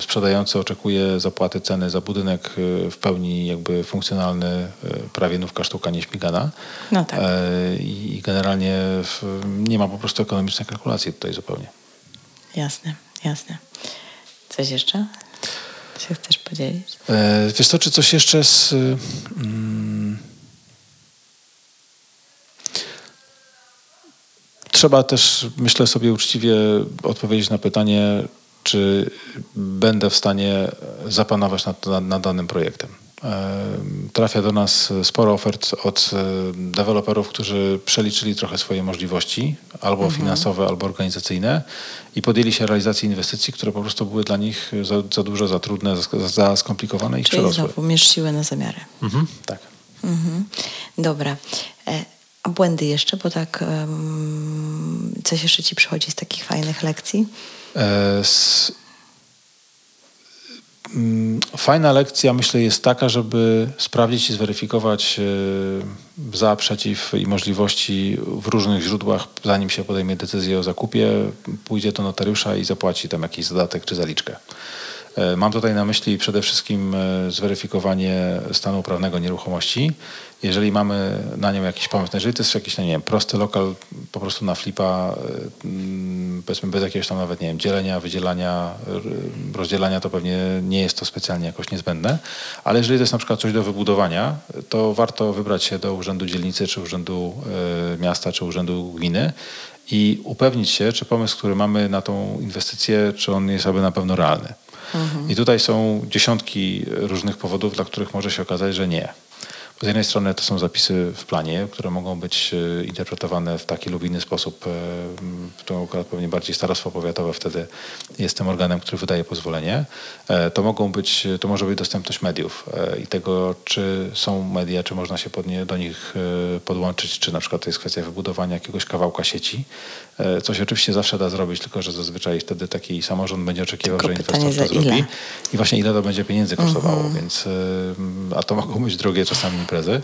Sprzedający oczekuje zapłaty ceny za budynek y, w pełni jakby funkcjonalny, y, prawie nówka sztuka nieśmigana. No tak. E, I generalnie nie ma po prostu ekonomicznej kalkulacji tutaj zupełnie. Jasne, jasne. Coś jeszcze? Się chcesz podzielić? E, Wiesz co, czy coś jeszcze z... Mm, trzeba też, myślę sobie uczciwie odpowiedzieć na pytanie, czy będę w stanie zapanować nad, nad, nad danym projektem. E, Trafia do nas sporo ofert od e, deweloperów, którzy przeliczyli trochę swoje możliwości, albo finansowe, albo organizacyjne i podjęli się realizacji inwestycji, które po prostu były dla nich za, za duże, za trudne, za, za skomplikowane i Czyli przerosły. znowu mierz siłę na zamiary. Mhm, tak. Mhm. Dobra. E, A błędy jeszcze, bo tak em, coś jeszcze ci przychodzi z takich fajnych lekcji? E, mm, Fajna lekcja, myślę, jest taka, żeby sprawdzić i zweryfikować e, za, przeciw i możliwości w różnych źródłach, zanim się podejmie decyzję o zakupie, pójdzie do notariusza i zapłaci tam jakiś zadatek czy zaliczkę. E, Mam tutaj na myśli przede wszystkim e, zweryfikowanie stanu prawnego nieruchomości. Jeżeli mamy na nią jakiś pomysł, jeżeli to jest jakiś, no nie wiem, prosty lokal po prostu na flipa, e, mm, powiedzmy bez jakiegoś tam nawet, nie wiem, dzielenia, wydzielania, rozdzielania, to pewnie nie jest to specjalnie jakoś niezbędne. Ale jeżeli to jest na przykład coś do wybudowania, to warto wybrać się do urzędu dzielnicy, czy urzędu miasta, czy urzędu gminy i upewnić się, czy pomysł, który mamy na tą inwestycję, czy on jest aby na pewno realny. I tutaj są dziesiątki różnych powodów, dla których może się okazać, że nie. Z jednej strony to są zapisy w planie, które mogą być e, interpretowane w taki lub inny sposób. e, To pewnie bardziej starostwo powiatowe wtedy jest tym organem, który wydaje pozwolenie. E, To mogą być, to może być dostępność mediów i tego, czy są media, czy można się nie, do nich podłączyć, czy na przykład to jest kwestia wybudowania jakiegoś kawałka sieci. E, Co się oczywiście zawsze da zrobić, tylko że zazwyczaj wtedy taki samorząd będzie oczekiwał, Tylko że inwestor to za ile? zrobi. I właśnie ile to będzie pieniędzy kosztowało, więc, y, a to mogą być drogie czasami imprezy.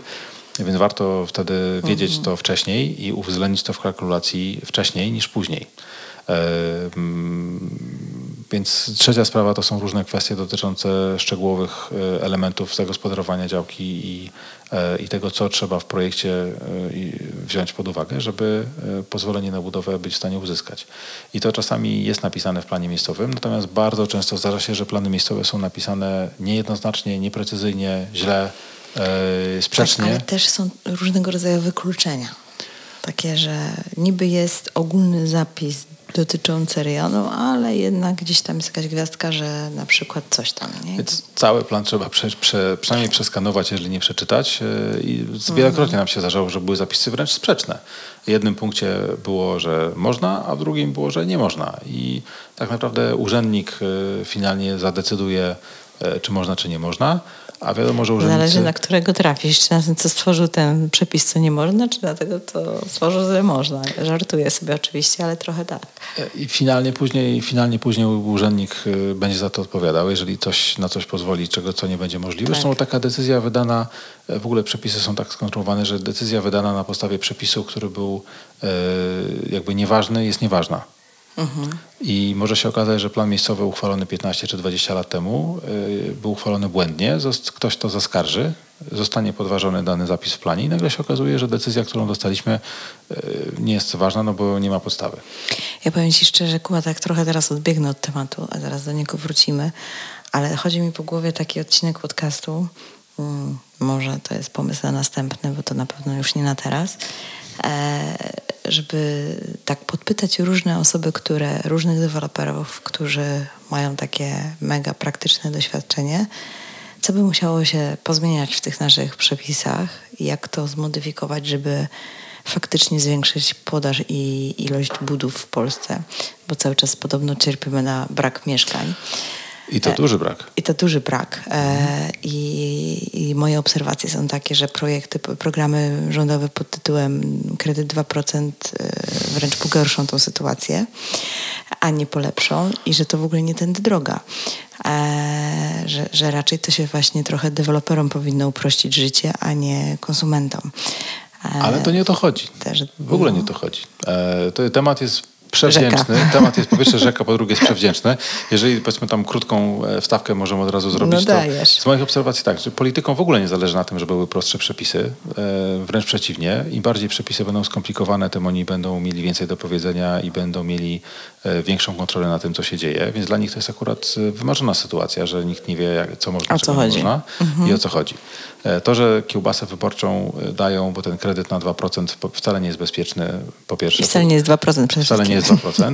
Więc warto wtedy wiedzieć to wcześniej i uwzględnić to w kalkulacji wcześniej niż później. E, mm, Więc trzecia sprawa to są różne kwestie dotyczące szczegółowych e, elementów zagospodarowania działki i, e, i tego, co trzeba w projekcie wziąć pod uwagę, żeby pozwolenie na budowę być w stanie uzyskać. I to czasami jest napisane w planie miejscowym, natomiast bardzo często zdarza się, że plany miejscowe są napisane niejednoznacznie, nieprecyzyjnie, źle, e, sprzecznie. Tak, ale też są różnego rodzaju wykluczenia. Takie, że niby jest ogólny zapis dotyczący rejonu, ale jednak gdzieś tam jest jakaś gwiazdka, że na przykład coś tam, nie? Więc cały plan trzeba prze, prze, przynajmniej przeskanować, jeżeli nie przeczytać. Yy, I wielokrotnie nam się zdarzało, że były zapisy wręcz sprzeczne. W jednym punkcie było, że można, a w drugim było, że nie można. I tak naprawdę urzędnik yy, finalnie zadecyduje, yy, czy można, czy nie można. A wiadomo, że urzędnicy... Zależy na którego trafisz. Czy na ten, co stworzył ten przepis, co nie można, czy na tego, co stworzył, że można. Żartuję sobie oczywiście, ale trochę tak. I finalnie później, finalnie później urzędnik y, będzie za to odpowiadał, jeżeli coś na coś pozwoli, czego co nie będzie możliwe. Tak. Zresztą taka decyzja wydana, e, w ogóle przepisy są tak skonstruowane, że decyzja wydana na podstawie przepisu, który był e, jakby nieważny, jest nieważna. I może się okazać, że plan miejscowy uchwalony 15 czy 20 lat temu y, był uchwalony błędnie, ktoś to zaskarży, zostanie podważony dany zapis w planie i nagle się okazuje, że decyzja, którą dostaliśmy y, nie jest ważna, no bo nie ma podstawy. Ja powiem Ci szczerze, Kuba, tak trochę teraz odbiegnę od tematu, a zaraz do niego wrócimy, ale chodzi mi po głowie taki odcinek podcastu, mm, może to jest pomysł na następny, bo to na pewno już nie na teraz, e, żeby tak podpytać różne osoby, które, różnych deweloperów, którzy mają takie mega praktyczne doświadczenie, co by musiało się pozmieniać w tych naszych przepisach jak to zmodyfikować, żeby faktycznie zwiększyć podaż i ilość budów w Polsce, bo cały czas podobno cierpimy na brak mieszkań. I to duży brak. I to duży brak. E, i, I moje obserwacje są takie, że projekty, programy rządowe pod tytułem kredyt 2% e, wręcz pogorszą tą sytuację, a nie polepszą i że to w ogóle nie tędy droga. E, że, że raczej to się właśnie trochę deweloperom powinno uprościć życie, a nie konsumentom. E, Ale to nie o to chodzi. Też- W ogóle nie o to chodzi. E, to temat jest przewdzięczny. Temat jest po pierwsze rzeka, po drugie jest przewdzięczny. Jeżeli powiedzmy tam krótką e, wstawkę możemy od razu zrobić, No to dajesz. z moich obserwacji tak, że politykom w ogóle nie zależy na tym, żeby były prostsze przepisy. E, wręcz przeciwnie. Im bardziej przepisy będą skomplikowane, tym oni będą mieli więcej do powiedzenia i będą mieli e, większą kontrolę na tym, co się dzieje. Więc dla nich to jest akurat wymarzona sytuacja, że nikt nie wie, jak, co można, O co czego nie chodzi. można i o co chodzi. E, To, że kiełbasę wyborczą e, dają, bo ten kredyt na 2% po- wcale nie jest bezpieczny, po pierwsze. I wcale nie jest 2% przede Wcale nie wszystkim. jest 2%,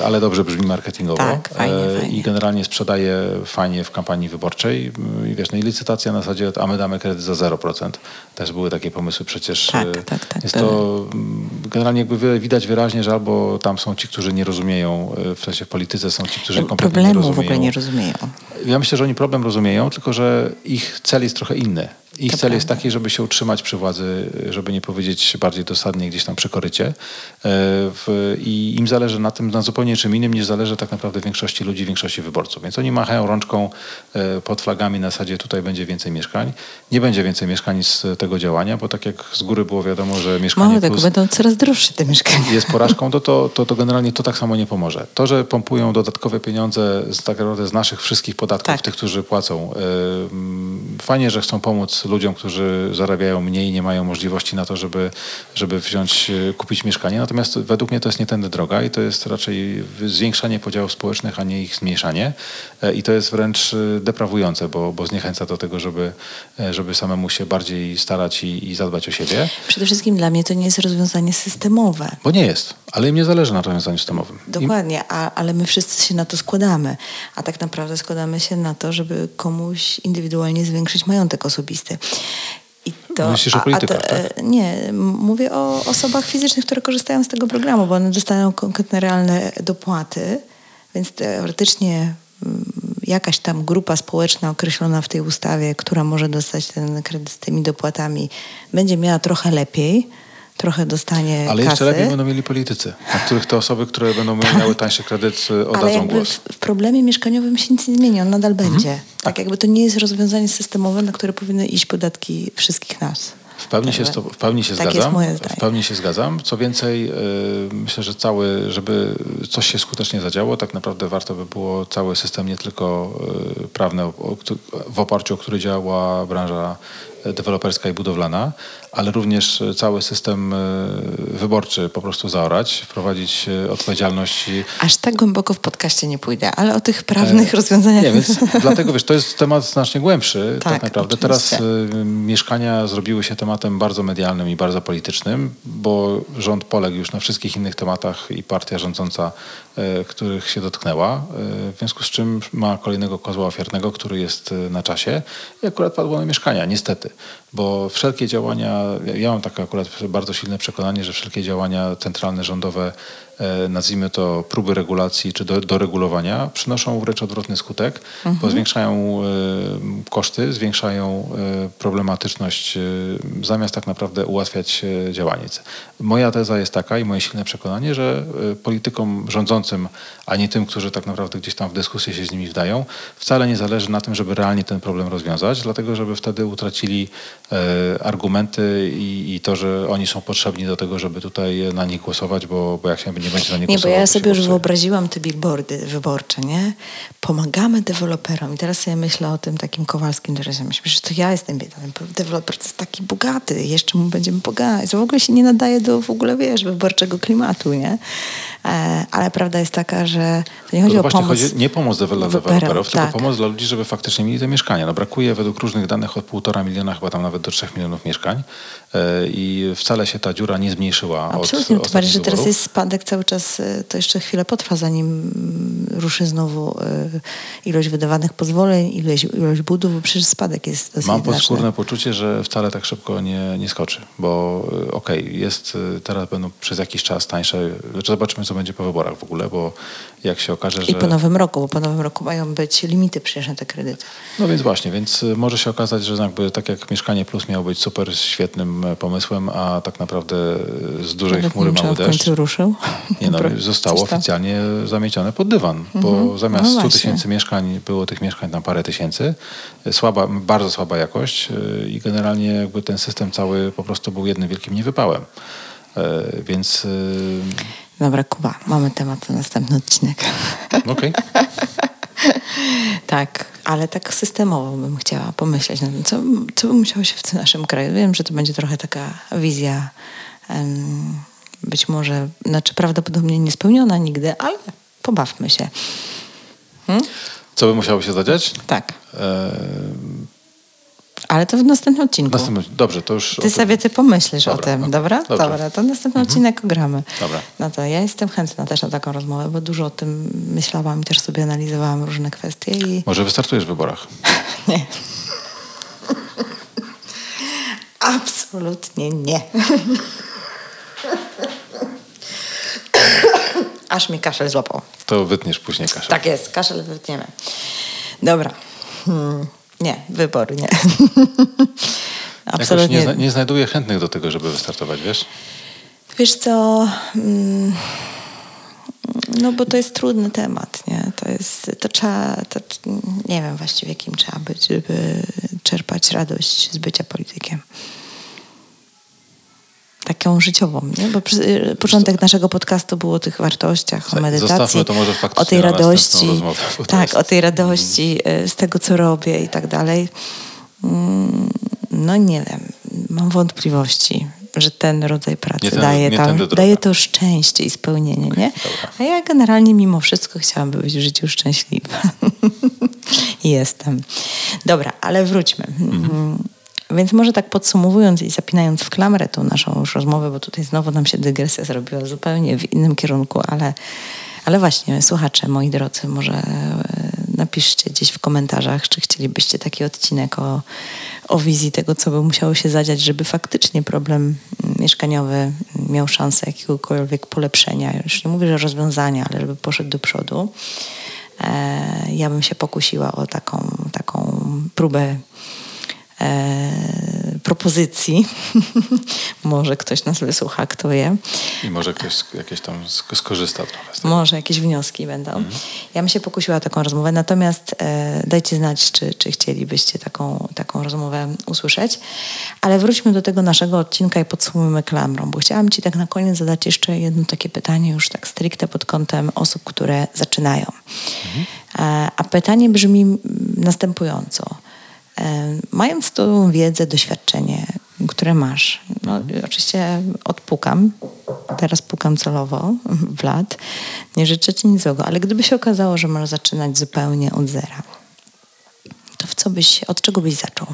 e, ale dobrze brzmi marketingowo. Tak, fajnie, fajnie. I generalnie sprzedaje fajnie w kampanii wyborczej. I wiesz, no i licytacja na zasadzie, a my damy kredyt za 0%. Też były takie pomysły przecież. Tak, tak, tak, Jest były. to mm, generalnie jakby widać wyraźnie, że albo tam są ci, którzy nie rozumieją, w sensie w polityce są ci, którzy kompletnie nie Problemu rozumieją. w ogóle nie rozumieją. Ja myślę, że oni problem rozumieją, tylko że ich cel jest trochę inny. Ich To cel jest prawda. taki, żeby się utrzymać przy władzy, żeby nie powiedzieć bardziej dosadnie gdzieś tam przy korycie. E, w, I im zależy na tym, na zupełnie czym innym niż zależy tak naprawdę większości ludzi, większości wyborców. Więc oni machają rączką e, pod flagami na zasadzie tutaj będzie więcej mieszkań. Nie będzie więcej mieszkań z tego działania, bo tak jak z góry było wiadomo, że mieszkanie Mało tego, będą coraz droższe te mieszkania. jest porażką, to, to, to, to generalnie to tak samo nie pomoże. To, że pompują dodatkowe pieniądze z, tak naprawdę z naszych wszystkich podatków, Tak. tych, którzy płacą. ym, Fajnie, że chcą pomóc ludziom, którzy zarabiają mniej i nie mają możliwości na to, żeby, żeby wziąć, y, kupić mieszkanie. Natomiast według mnie to jest nie tędy droga i to jest raczej zwiększanie podziałów społecznych, a nie ich zmniejszanie. E, I to jest wręcz y, deprawujące, bo, bo zniechęca do tego, żeby, e, żeby samemu się bardziej starać i, i zadbać o siebie. Przede wszystkim dla mnie to nie jest rozwiązanie systemowe. Bo nie jest, ale im nie zależy na rozwiązaniu systemowym. Im, Dokładnie, a, ale my wszyscy się na to składamy. A tak naprawdę składamy się na to, żeby komuś indywidualnie zwiększyć majątek osobisty. I to, Myślisz o politykach, to, tak? e, Nie, mówię o osobach fizycznych, które korzystają z tego programu, bo one dostają konkretne, realne dopłaty, więc teoretycznie mm, jakaś tam grupa społeczna określona w tej ustawie, która może dostać ten kredyt z tymi dopłatami, będzie miała trochę lepiej, trochę dostanie Ale kasy. jeszcze lepiej będą mieli politycy, na których te osoby, które będą miały tańszy kredyt, y, Ale oddadzą jakby głos. w, problemie mieszkaniowym się nic nie zmieni, on nadal Mhm. będzie. Tak jakby to nie jest rozwiązanie systemowe, na które powinny iść podatki wszystkich nas. W pełni się, z to, w pełni się Tak zgadzam. W pełni się zgadzam. Co więcej, y, myślę, że cały, żeby coś się skutecznie zadziało, tak naprawdę warto by było cały system nie tylko y, prawny, o, o, któ- w oparciu o który działa branża deweloperska i budowlana, ale również y, cały system y, wyborczy po prostu zaorać, wprowadzić y, odpowiedzialność Aż tak głęboko w podcaście nie pójdę, ale o tych prawnych rozwiązaniach... E, Nie, więc dlatego wiesz, to jest temat znacznie głębszy tak, Tak, naprawdę. oczywiście. Teraz y, mieszkania zrobiły się tematem bardzo medialnym i bardzo politycznym, bo rząd poległ już na wszystkich innych tematach i partia rządząca, y, których się dotknęła, y, w związku z czym ma kolejnego kozła ofiarnego, który jest na czasie i akurat padło na mieszkania, niestety, bo wszelkie działania, ja- mam takie akurat bardzo silne przekonanie, że wszelkie działania centralne, rządowe nazwijmy to próby regulacji czy do, doregulowania, przynoszą wręcz odwrotny skutek, bo zwiększają e, koszty, zwiększają e, problematyczność, e, zamiast tak naprawdę ułatwiać e, działanie. Moja teza jest taka i moje silne przekonanie, że e, politykom rządzącym, a nie tym, którzy tak naprawdę gdzieś tam w dyskusję się z nimi wdają, wcale nie zależy na tym, żeby realnie ten problem rozwiązać, dlatego żeby wtedy utracili e, argumenty i, i to, że oni są potrzebni do tego, żeby tutaj na nich głosować, bo, bo jak się będzie nie będzie na nie Nie, bo ja to sobie już wyobraziłam te billboardy wyborcze, nie? Pomagamy deweloperom. I teraz sobie myślę o tym takim Kowalskim, sobie myślę, że to ja jestem biedny. Deweloper to jest taki bogaty, jeszcze mu będziemy pomagać. To w ogóle się nie nadaje do w ogóle, wiesz, wyborczego klimatu, nie? E, ale prawda jest taka, że to nie chodzi No o właśnie pomoc chodzi nie pomoc dla deweloperów, tylko tak. pomoc dla ludzi, żeby faktycznie mieli te mieszkania. No brakuje według różnych danych od półtora miliona, chyba tam nawet do trzech milionów mieszkań e, i wcale się ta dziura nie zmniejszyła od Absolutnie, tym bardziej, ostatnich że teraz jest spadek cały czas, y, to jeszcze chwilę potrwa, zanim mm, ruszy znowu y, ilość wydawanych pozwoleń, ilość, ilość budów, bo przecież spadek jest dosyć Mam znaczny. podskórne poczucie, że wcale tak szybko nie, nie skoczy, bo y, okej, jest, y, teraz będą przez jakiś czas tańsze, znaczy zobaczymy co będzie po wyborach w ogóle, bo jak się okaże, że... I po nowym roku, bo po nowym roku mają być limity przecież na te kredyty. No więc właśnie, więc może się okazać, że jakby tak jak Mieszkanie Plus miało być super świetnym e, pomysłem, a tak naprawdę z dużej Nawet chmury w deszcz. końcu ruszył. Nie no, zostało oficjalnie zamiecione pod dywan, bo zamiast No 100 właśnie. tysięcy mieszkań było tych mieszkań tam parę tysięcy. Słaba, bardzo słaba jakość y, i generalnie jakby ten system cały po prostu był jednym wielkim niewypałem. E, Więc y, Dobra, Kuba, mamy temat na następny odcinek. okej. tak, ale tak systemowo bym chciała pomyśleć nad tym, co, co by musiało się w tym naszym kraju. Wiem, że to będzie trochę taka wizja em, być może, znaczy prawdopodobnie niespełniona nigdy, ale pobawmy się. Co by musiało się zadziać? Tak, E, ale to w następnym odcinku. Następny, dobrze, to już... Ty tym- sobie ty pomyślisz Dobra, o tym, dobra? Dobrze. Mhm. Dobra, to następny odcinek ogramy. Dobra. No to ja jestem chętna też na taką rozmowę, bo dużo o tym myślałam i też sobie analizowałam różne kwestie i Może wystartujesz w wyborach? nie. Absolutnie nie. Aż mi kaszel złapał. To wytniesz później kaszę. Tak jest, kaszel wytniemy. Dobra. Hmm. Nie, wybory nie. Absolutnie. nie, zna- nie znajduję chętnych do tego, żeby wystartować, wiesz? Wiesz co, mm, no bo to jest trudny temat, nie? To jest, to trzeba, to, nie wiem właściwie kim trzeba być, żeby czerpać radość z bycia politykiem. Taką życiową, nie? Bo przy, początek naszego podcastu było o tych wartościach, o medytacji, faktycznie o tej radości, rozmowę, tak, o tej radości y, z tego, co robię i tak dalej. Mm, No nie wiem, mam wątpliwości, że ten rodzaj pracy tędy- daje, tam, daje to szczęście i spełnienie, nie? dobra. A ja generalnie mimo wszystko chciałabym być w życiu szczęśliwa. Jestem. Dobra, ale wróćmy. Mhm. Więc może tak podsumowując i zapinając w klamrę tą naszą już rozmowę, bo tutaj znowu nam się dygresja zrobiła zupełnie w innym kierunku, ale, ale właśnie, słuchacze, moi drodzy, może e, napiszcie gdzieś w komentarzach, czy chcielibyście taki odcinek o, o wizji tego, co by musiało się zadziać, żeby faktycznie problem mm, mieszkaniowy miał szansę jakiegokolwiek polepszenia. Już nie mówię, że rozwiązania, ale żeby poszedł do przodu. E, ja bym się pokusiła o taką, taką próbę propozycji. Może ktoś nas wysłucha, kto wie. I może ktoś jakieś tam sk- skorzysta trochę z tego. Może jakieś wnioski będą. Ja bym się pokusiła o taką rozmowę, natomiast e, dajcie znać, czy, czy chcielibyście taką, taką rozmowę usłyszeć. Ale wróćmy do tego naszego odcinka i podsumujmy klamrą, bo chciałam Ci tak na koniec zadać jeszcze jedno takie pytanie, już tak stricte pod kątem osób, które zaczynają. E, a pytanie brzmi mm, następująco. E, Mając tą wiedzę, doświadczenie, które masz, no, oczywiście odpukam, teraz pukam celowo w lat, nie życzę ci nic złego, ale gdyby się okazało, że masz zaczynać zupełnie od zera, to w co byś, od czego byś zaczął?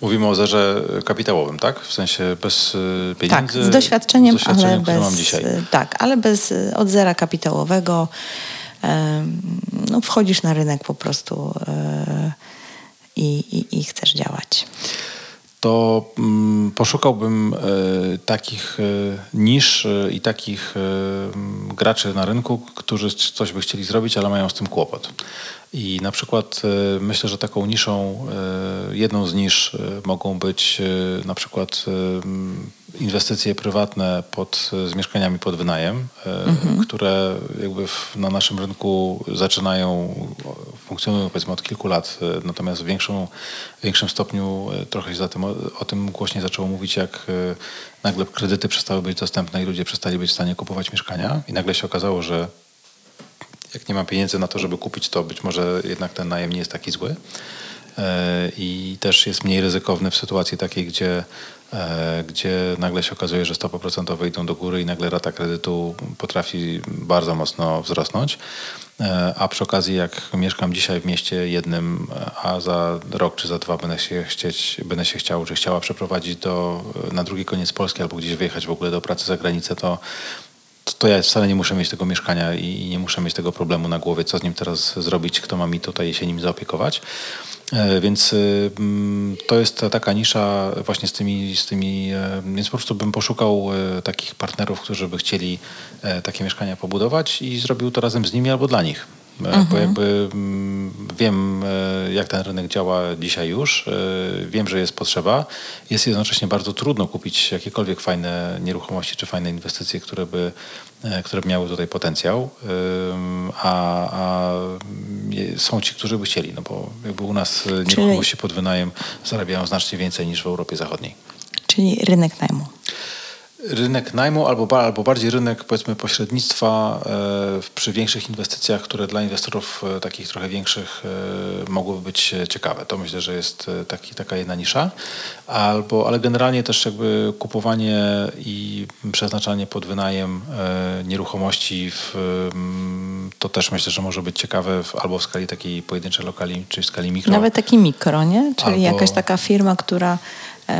Mówimy o zerze kapitałowym, tak? W sensie bez y, pieniędzy. tak, z doświadczeniem, z doświadczeniem ale bez, mam dzisiaj. tak, ale bez od zera kapitałowego. No, wchodzisz na rynek po prostu e, i, i, i chcesz działać. to mm, poszukałbym e, takich e, nisz e, i takich e, m, graczy na rynku, którzy coś by chcieli zrobić, ale mają z tym kłopot. I na przykład myślę, że taką niszą, jedną z nisz mogą być na przykład e, m, inwestycje prywatne pod, z mieszkaniami pod wynajem, e, które jakby w, na naszym rynku zaczynają funkcjonują powiedzmy od kilku lat, e, natomiast w większą, w większym stopniu e, trochę się za tym, o, o tym głośniej zaczęło mówić, jak nagle kredyty przestały być dostępne i ludzie przestali być w stanie kupować mieszkania. I nagle się okazało, że jak nie ma pieniędzy na to, żeby kupić, to być może jednak ten najem nie jest taki zły. I też jest mniej ryzykowny w sytuacji takiej, gdzie, gdzie nagle się okazuje, że stopy procentowe idą do góry i nagle rata kredytu potrafi bardzo mocno wzrosnąć. E, A przy okazji, jak mieszkam dzisiaj w mieście jednym, a za rok czy za dwa będę się, chcieć, będę się chciał, czy chciała przeprowadzić do, na drugi koniec Polski albo gdzieś wyjechać w ogóle do pracy za granicę, to to, to ja wcale nie muszę mieć tego mieszkania i nie muszę mieć tego problemu na głowie, co z nim teraz zrobić, kto ma mi tutaj się nim zaopiekować. E, Więc y, mm, to jest ta taka nisza właśnie z tymi, z tymi e, więc po prostu bym poszukał e, takich partnerów, którzy by chcieli takie mieszkania pobudować i zrobił to razem z nimi albo dla nich. E, Bo jakby mm, wiem, e, jak ten rynek działa dzisiaj już, e, wiem, że jest potrzeba. Jest jednocześnie bardzo trudno kupić jakiekolwiek fajne nieruchomości czy fajne inwestycje, które by, które by miały tutaj potencjał. A, a są ci, którzy by chcieli, no bo jakby u nas nieruchomości pod wynajem zarabiają znacznie więcej niż w Europie Zachodniej. Czyli rynek najmu. Rynek najmu albo, albo bardziej rynek powiedzmy pośrednictwa e, przy większych inwestycjach, które dla inwestorów e, takich trochę większych e, mogłyby być ciekawe. To myślę, że jest taki, taka jedna nisza. Albo, ale generalnie też jakby kupowanie i przeznaczanie pod wynajem nieruchomości w, mm, to też myślę, że może być ciekawe w, albo w skali takiej pojedynczej lokali, czy w skali mikro. Nawet taki mikro, nie? Czyli Albo- jakaś taka firma, która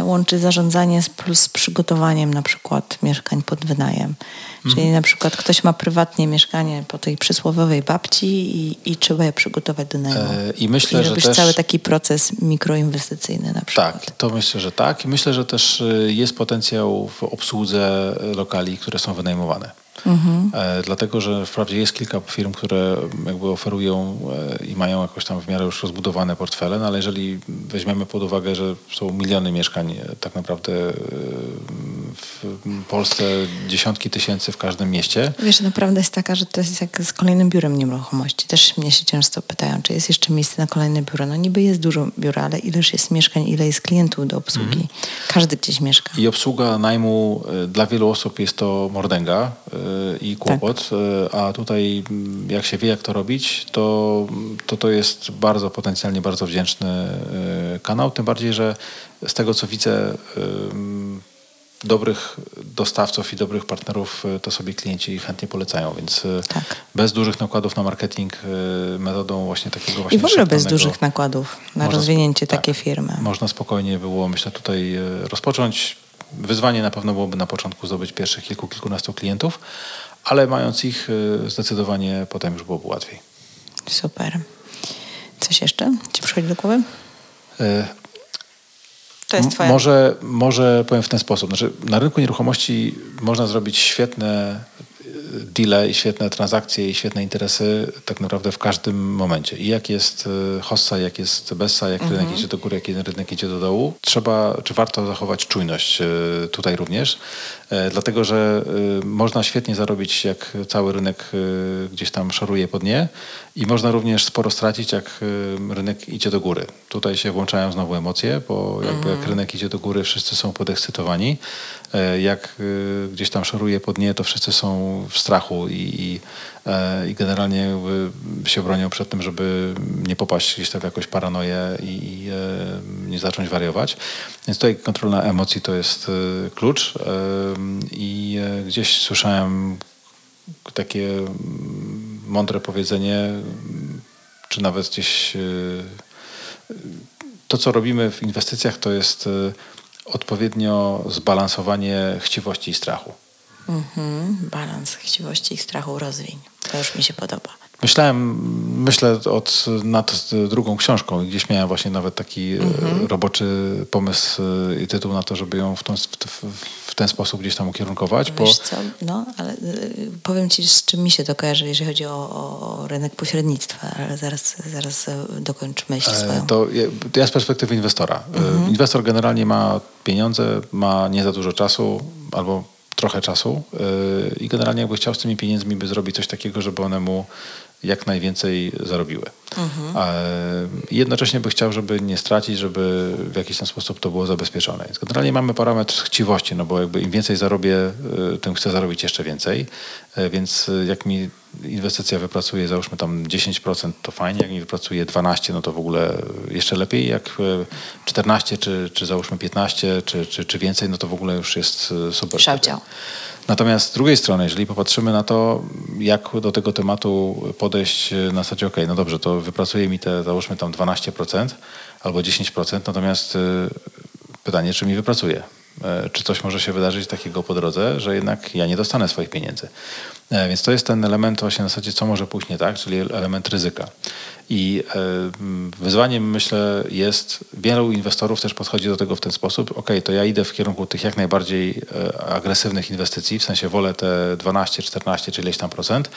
łączy zarządzanie z, plus z przygotowaniem na przykład mieszkań pod wynajem. Czyli Mhm. na przykład ktoś ma prywatnie mieszkanie po tej przysłowiowej babci i, i trzeba je przygotować do najmu. E, I myślę, I że też... cały taki proces mikroinwestycyjny na przykład. Tak, to myślę, że tak. I myślę, że też y, jest potencjał w obsłudze lokali, które są wynajmowane. E, dlatego, że wprawdzie jest kilka firm, które jakby oferują e, i mają jakoś tam w miarę już rozbudowane portfele, no ale jeżeli weźmiemy pod uwagę, że są miliony mieszkań e, tak naprawdę e, w Polsce dziesiątki tysięcy w każdym mieście, Wiesz, naprawdę jest taka, że to jest jak z kolejnym biurem nieruchomości. Też mnie się często pytają, czy jest jeszcze miejsce na kolejne biuro. No niby jest dużo biura, ale ileż jest mieszkań, ile jest klientów do obsługi. Każdy gdzieś mieszka. I obsługa najmu dla wielu osób jest to mordęga i kłopot, y, a tutaj mm, jak się wie, jak to robić, to to, to jest bardzo potencjalnie bardzo wdzięczny y, kanał, tym bardziej, że z tego co widzę y, dobrych dostawców i dobrych partnerów to sobie klienci chętnie polecają, więc Tak. bez dużych nakładów na marketing metodą właśnie takiego właśnie I w ogóle bez dużych nakładów na rozwinięcie tak. takiej firmy. Można spokojnie było, myślę, tutaj e, rozpocząć. Wyzwanie na pewno byłoby na początku zdobyć pierwszych kilku, kilkunastu klientów, ale mając ich e, zdecydowanie potem już byłoby łatwiej. Super. Coś jeszcze ci przychodzi do głowy? To jest M- twoja... Może, może powiem w ten sposób. Znaczy, na rynku nieruchomości można zrobić świetne y, deale i świetne transakcje i świetne interesy tak naprawdę w każdym momencie. I jak jest y, hossa, jak jest bessa, jak Mhm. rynek idzie do góry, jak rynek idzie do dołu, trzeba, czy warto zachować czujność y, tutaj również. E, Dlatego, że y, można świetnie zarobić, jak cały rynek y, gdzieś tam szoruje po dnie i można również sporo stracić, jak rynek idzie do góry. Tutaj się włączają znowu emocje, bo jakby jak rynek idzie do góry, wszyscy są podekscytowani. E, Jak gdzieś tam szoruje po dnie, to wszyscy są w strachu i, i, e, i generalnie się bronią przed tym, żeby nie popaść gdzieś tam w jakąś paranoję i, i e, nie zacząć wariować. Więc tutaj kontrola emocji to jest e, klucz. E, I e, gdzieś słyszałem takie mm, mądre powiedzenie, czy nawet gdzieś e, to, co robimy w inwestycjach, to jest e, odpowiednio zbalansowanie chciwości i strachu. Mhm. Balans chciwości i strachu rozwiń. To już mi się podoba. Myślałem, myślę od, nad drugą książką i gdzieś miałem właśnie nawet taki e, roboczy pomysł e, i tytuł na to, żeby ją w, tą, w, w ten sposób gdzieś tam ukierunkować, bo Wiesz co, no, ale y, powiem ci, z czym mi się to kojarzy, jeżeli chodzi o, o, rynek pośrednictwa, ale zaraz, zaraz dokończ myśl E, swoją. To ja- z perspektywy inwestora. E, Inwestor generalnie ma pieniądze, ma nie za dużo czasu albo trochę czasu e, i generalnie jakby chciał z tymi pieniędzmi by zrobić coś takiego, żeby one mu jak najwięcej zarobiły. E, Jednocześnie by chciał, żeby nie stracić, żeby w jakiś tam sposób to było zabezpieczone. Więc generalnie mamy parametr chciwości, no bo jakby im więcej zarobię, e, tym chcę zarobić jeszcze więcej. E, Więc e, jak mi inwestycja wypracuje, załóżmy tam 10%, to fajnie. Jak mi wypracuje 12%, no to w ogóle jeszcze lepiej. Jak e, 14, czy, czy załóżmy 15, czy, czy, czy więcej, no to w ogóle już jest super. Szałciał. Natomiast z drugiej strony, jeżeli popatrzymy na to, jak do tego tematu podejść na zasadzie, ok, no dobrze, to wypracuje mi te, załóżmy tam 12% albo 10%, natomiast e, pytanie, czy mi wypracuje? E, Czy coś może się wydarzyć takiego po drodze, że jednak ja nie dostanę swoich pieniędzy? E, Więc to jest ten element właśnie na zasadzie, co może pójść nie tak, czyli element ryzyka. I e, wyzwaniem, myślę, jest, wielu inwestorów też podchodzi do tego w ten sposób, ok, to ja idę w kierunku tych jak najbardziej e, agresywnych inwestycji, w sensie wolę te 12, 14 czy ileś tam procent.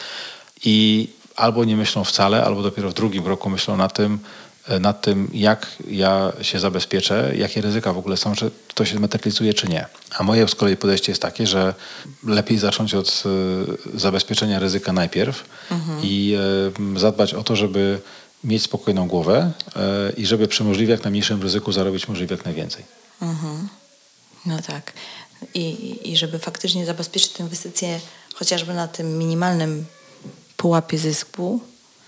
I albo nie myślą wcale, albo dopiero w drugim roku myślą nad tym, e, nad tym, jak ja się zabezpieczę, jakie ryzyka w ogóle są, czy to się materializuje, czy nie. A moje z kolei podejście jest takie, że lepiej zacząć od zabezpieczenia ryzyka najpierw i e, zadbać o to, żeby mieć spokojną głowę e, i żeby przy możliwie jak najmniejszym ryzyku zarobić możliwie jak najwięcej. No tak. I, I żeby faktycznie zabezpieczyć tę inwestycję chociażby na tym minimalnym pułapie zysku,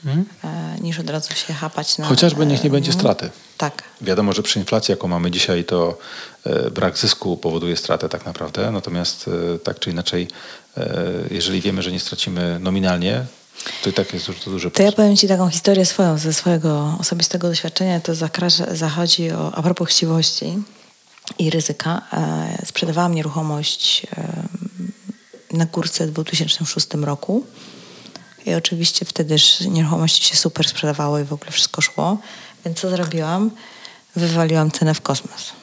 e, niż od razu się chapać na... Chociażby niech nie e, będzie no. straty. Tak. Wiadomo, że przy inflacji, jaką mamy dzisiaj, to brak zysku powoduje stratę tak naprawdę. Natomiast tak czy inaczej, jeżeli wiemy, że nie stracimy nominalnie, to i tak jest to duży To ja powiem Ci taką historię swoją, ze swojego osobistego doświadczenia. To zachodzi o, a propos chciwości i ryzyka. E, sprzedawałam nieruchomość e, na górce w 2006 roku. I oczywiście wtedy nieruchomości się super sprzedawały i w ogóle wszystko szło. Więc co zrobiłam? Wywaliłam cenę w kosmos.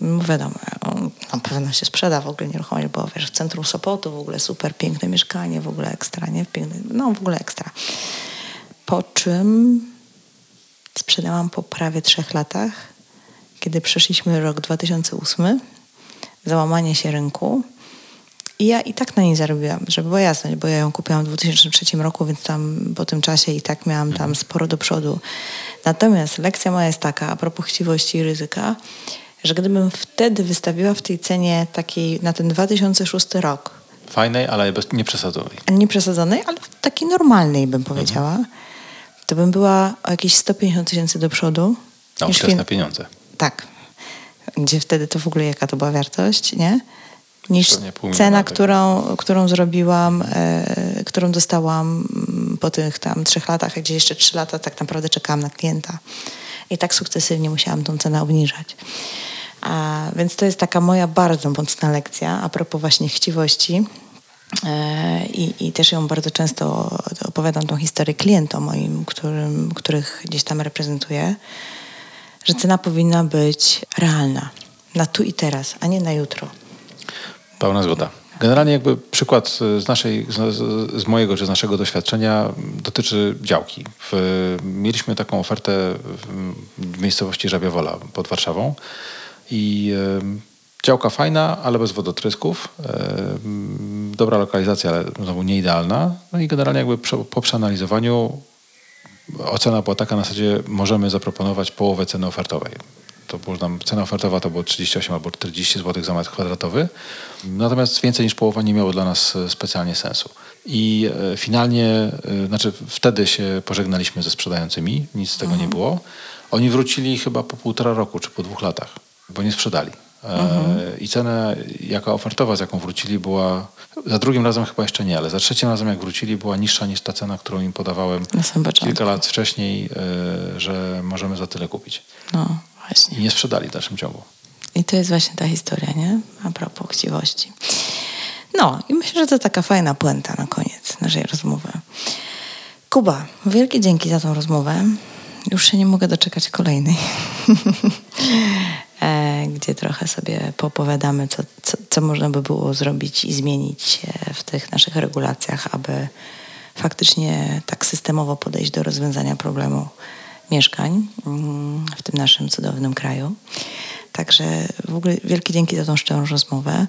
Wiadomo, na pewno się sprzeda w ogóle nieruchomość, bo wiesz, w centrum Sopotu w ogóle super piękne mieszkanie, w ogóle ekstra, nie? Piękne, no w ogóle ekstra. Po czym sprzedałam po prawie trzech latach, kiedy przeszliśmy rok 2008, załamanie się rynku i ja i tak na niej zarobiłam, żeby była jasność, bo ja ją kupiłam w 2003 roku, więc tam po tym czasie i tak miałam tam sporo do przodu. Natomiast lekcja moja jest taka, a propos chciwości i ryzyka, że gdybym wtedy wystawiła w tej cenie takiej na ten 2006 rok, Fajnej, ale bez, nie przesadzonej. nie przesadzonej, ale takiej normalnej bym powiedziała, to bym była o jakieś 150 tysięcy do przodu. No, na pieniądze. tak. Gdzie wtedy to w ogóle jaka to była wartość, nie? Niż cena, którą, którą zrobiłam, e, którą dostałam mm, po tych tam trzech latach, gdzie jeszcze trzy lata tak naprawdę czekałam na klienta. I tak sukcesywnie musiałam tą cenę obniżać. A, więc to jest taka moja bardzo mocna lekcja a propos właśnie chciwości. E, I, I też ją bardzo często opowiadam tą historię klientom moim, którym, których gdzieś tam reprezentuję, że cena powinna być realna, na tu i teraz, a nie na jutro. Pełna zgoda. Generalnie jakby przykład z, naszej, z, mojego czy z naszego doświadczenia dotyczy działki. Mieliśmy taką ofertę w, miejscowości Żabia pod Warszawą i działka fajna, ale bez wodotrysków. Dobra lokalizacja, ale znowu nie idealna. No i generalnie jakby po przeanalizowaniu ocena była taka na zasadzie możemy zaproponować połowę ceny ofertowej. To było tam, cena ofertowa to było 38 albo 40 zł za metr kwadratowy. Natomiast więcej niż połowa nie miało dla nas e, specjalnie sensu. I e, finalnie, e, znaczy wtedy się pożegnaliśmy ze sprzedającymi, nic z tego nie było. Oni wrócili chyba po półtora roku czy po dwóch latach, bo nie sprzedali. E, I cena, jaka ofertowa, z jaką wrócili, była za drugim razem chyba jeszcze nie, ale za trzecim razem, jak wrócili, była niższa niż ta cena, którą im podawałem kilka lat wcześniej, że możemy za tyle kupić. No właśnie. I nie sprzedali w dalszym ciągu. I to jest właśnie ta historia, nie? A propos chciwości. No i myślę, że to taka fajna puenta na koniec naszej rozmowy. Kuba, wielkie dzięki za tą rozmowę. Już się nie mogę doczekać kolejnej, e, gdzie trochę sobie poopowiadamy, co, co, co można by było zrobić i zmienić w tych naszych regulacjach, aby faktycznie tak systemowo podejść do rozwiązania problemu mieszkań mm, w tym naszym cudownym kraju. Także w ogóle wielkie dzięki za tą szczerą rozmowę.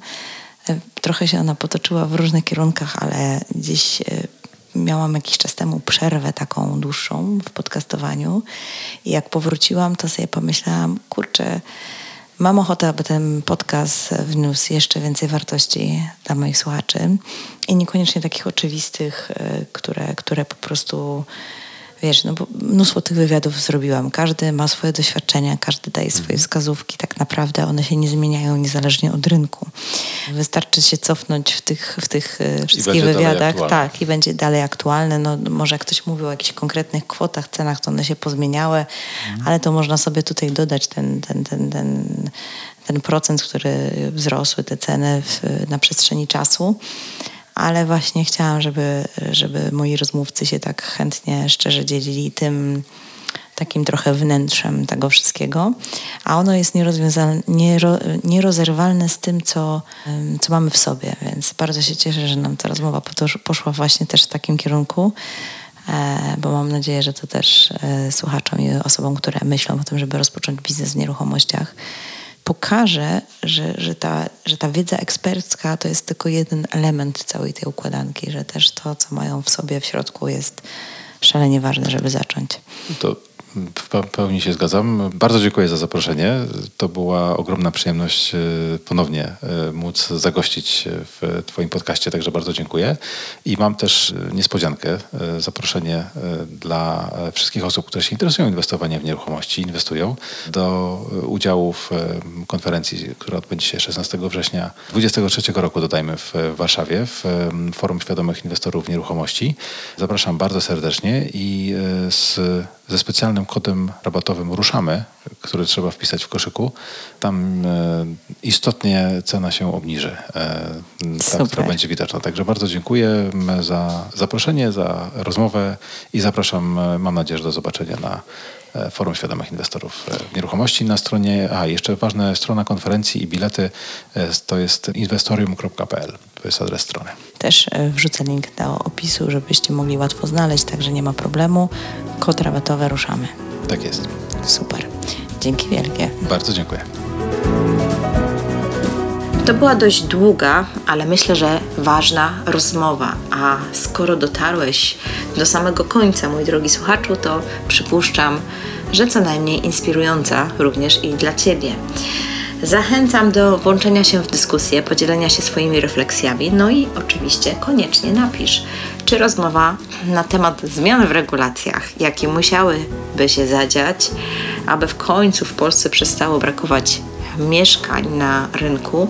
E, Trochę się ona potoczyła w różnych kierunkach, ale gdzieś e, miałam jakiś czas temu przerwę taką dłuższą w podcastowaniu i jak powróciłam, to sobie pomyślałam, kurczę, mam ochotę, aby ten podcast wniósł jeszcze więcej wartości dla moich słuchaczy i niekoniecznie takich oczywistych, e, które, które po prostu wiesz, no bo mnóstwo tych wywiadów zrobiłam. Każdy ma swoje doświadczenia, każdy daje swoje Mhm. wskazówki. Tak naprawdę one się nie zmieniają niezależnie od rynku. Wystarczy się cofnąć w tych, w tych e, wszystkich wywiadach. Tak, i będzie dalej aktualne. No, może jak ktoś mówił o jakichś konkretnych kwotach, cenach, to one się pozmieniały, Mhm. ale to można sobie tutaj dodać ten, ten, ten, ten, ten procent, który wzrosły te ceny w, na przestrzeni czasu ale właśnie chciałam, żeby, żeby moi rozmówcy się tak chętnie, szczerze dzielili tym takim trochę wnętrzem tego wszystkiego, a ono jest niero, nierozerwalne z tym, co, co mamy w sobie, więc bardzo się cieszę, że nam ta rozmowa poszła właśnie też w takim kierunku, e, bo mam nadzieję, że to też e, słuchaczom i osobom, które myślą o tym, żeby rozpocząć biznes w nieruchomościach, pokaże, że, że, ta, że ta wiedza ekspercka to jest tylko jeden element całej tej układanki, że też to, co mają w sobie w środku jest szalenie ważne, żeby zacząć. To w pe- pełni się zgadzam. Bardzo dziękuję za zaproszenie. To była ogromna przyjemność e, ponownie e, móc zagościć w Twoim podcaście, także bardzo dziękuję. I mam też niespodziankę, e, zaproszenie dla wszystkich osób, które się interesują inwestowaniem w nieruchomości, inwestują do udziału w konferencji, która odbędzie się 16 września 2023 roku, dodajmy, w Warszawie, w Forum Świadomych Inwestorów w Nieruchomości. Zapraszam bardzo serdecznie i z ze specjalnym kodem rabatowym Ruszamy, który trzeba wpisać w koszyku, tam e, istotnie cena się obniży. E, ta, która będzie widoczna. Także bardzo dziękuję za zaproszenie, za rozmowę i zapraszam, e, mam nadzieję, że do zobaczenia na Forum Świadomych Inwestorów e, w Nieruchomości na stronie, a jeszcze ważna strona konferencji i bilety e, to jest inwestorium.pl, to jest adres strony. Też e, wrzucę link do opisu, żebyście mogli łatwo znaleźć, także nie ma problemu. Kod rabatowy ruszamy. Tak jest. Super. Dzięki wielkie. Bardzo dziękuję. To była dość długa, ale myślę, że ważna rozmowa. A skoro dotarłeś do samego końca, mój drogi słuchaczu, to przypuszczam, że co najmniej inspirująca również i dla Ciebie. Zachęcam do włączenia się w dyskusję, podzielenia się swoimi refleksjami, no i oczywiście koniecznie napisz, czy rozmowa na temat zmian w regulacjach, jakie musiałyby się zadziać, aby w końcu w Polsce przestało brakować mieszkań na rynku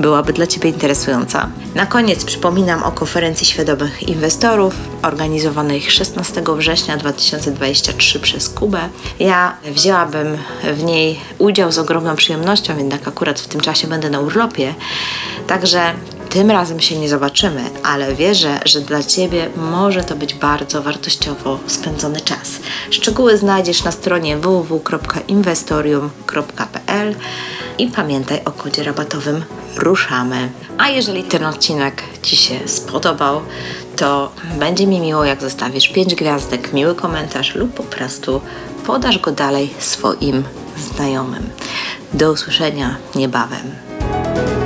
byłaby dla Ciebie interesująca. Na koniec przypominam o konferencji świadomych inwestorów organizowanej 16 września 2023 przez Kubę. Ja wzięłabym w niej udział z ogromną przyjemnością, jednak akurat w tym czasie będę na urlopie. Także tym razem się nie zobaczymy, ale wierzę, że dla Ciebie może to być bardzo wartościowo spędzony czas. Szczegóły znajdziesz na stronie www.investorium.pl i pamiętaj o kodzie rabatowym ruszamy. A jeżeli ten odcinek Ci się spodobał, to będzie mi miło, jak zostawisz 5 gwiazdek, miły komentarz lub po prostu podasz go dalej swoim znajomym. Do usłyszenia niebawem.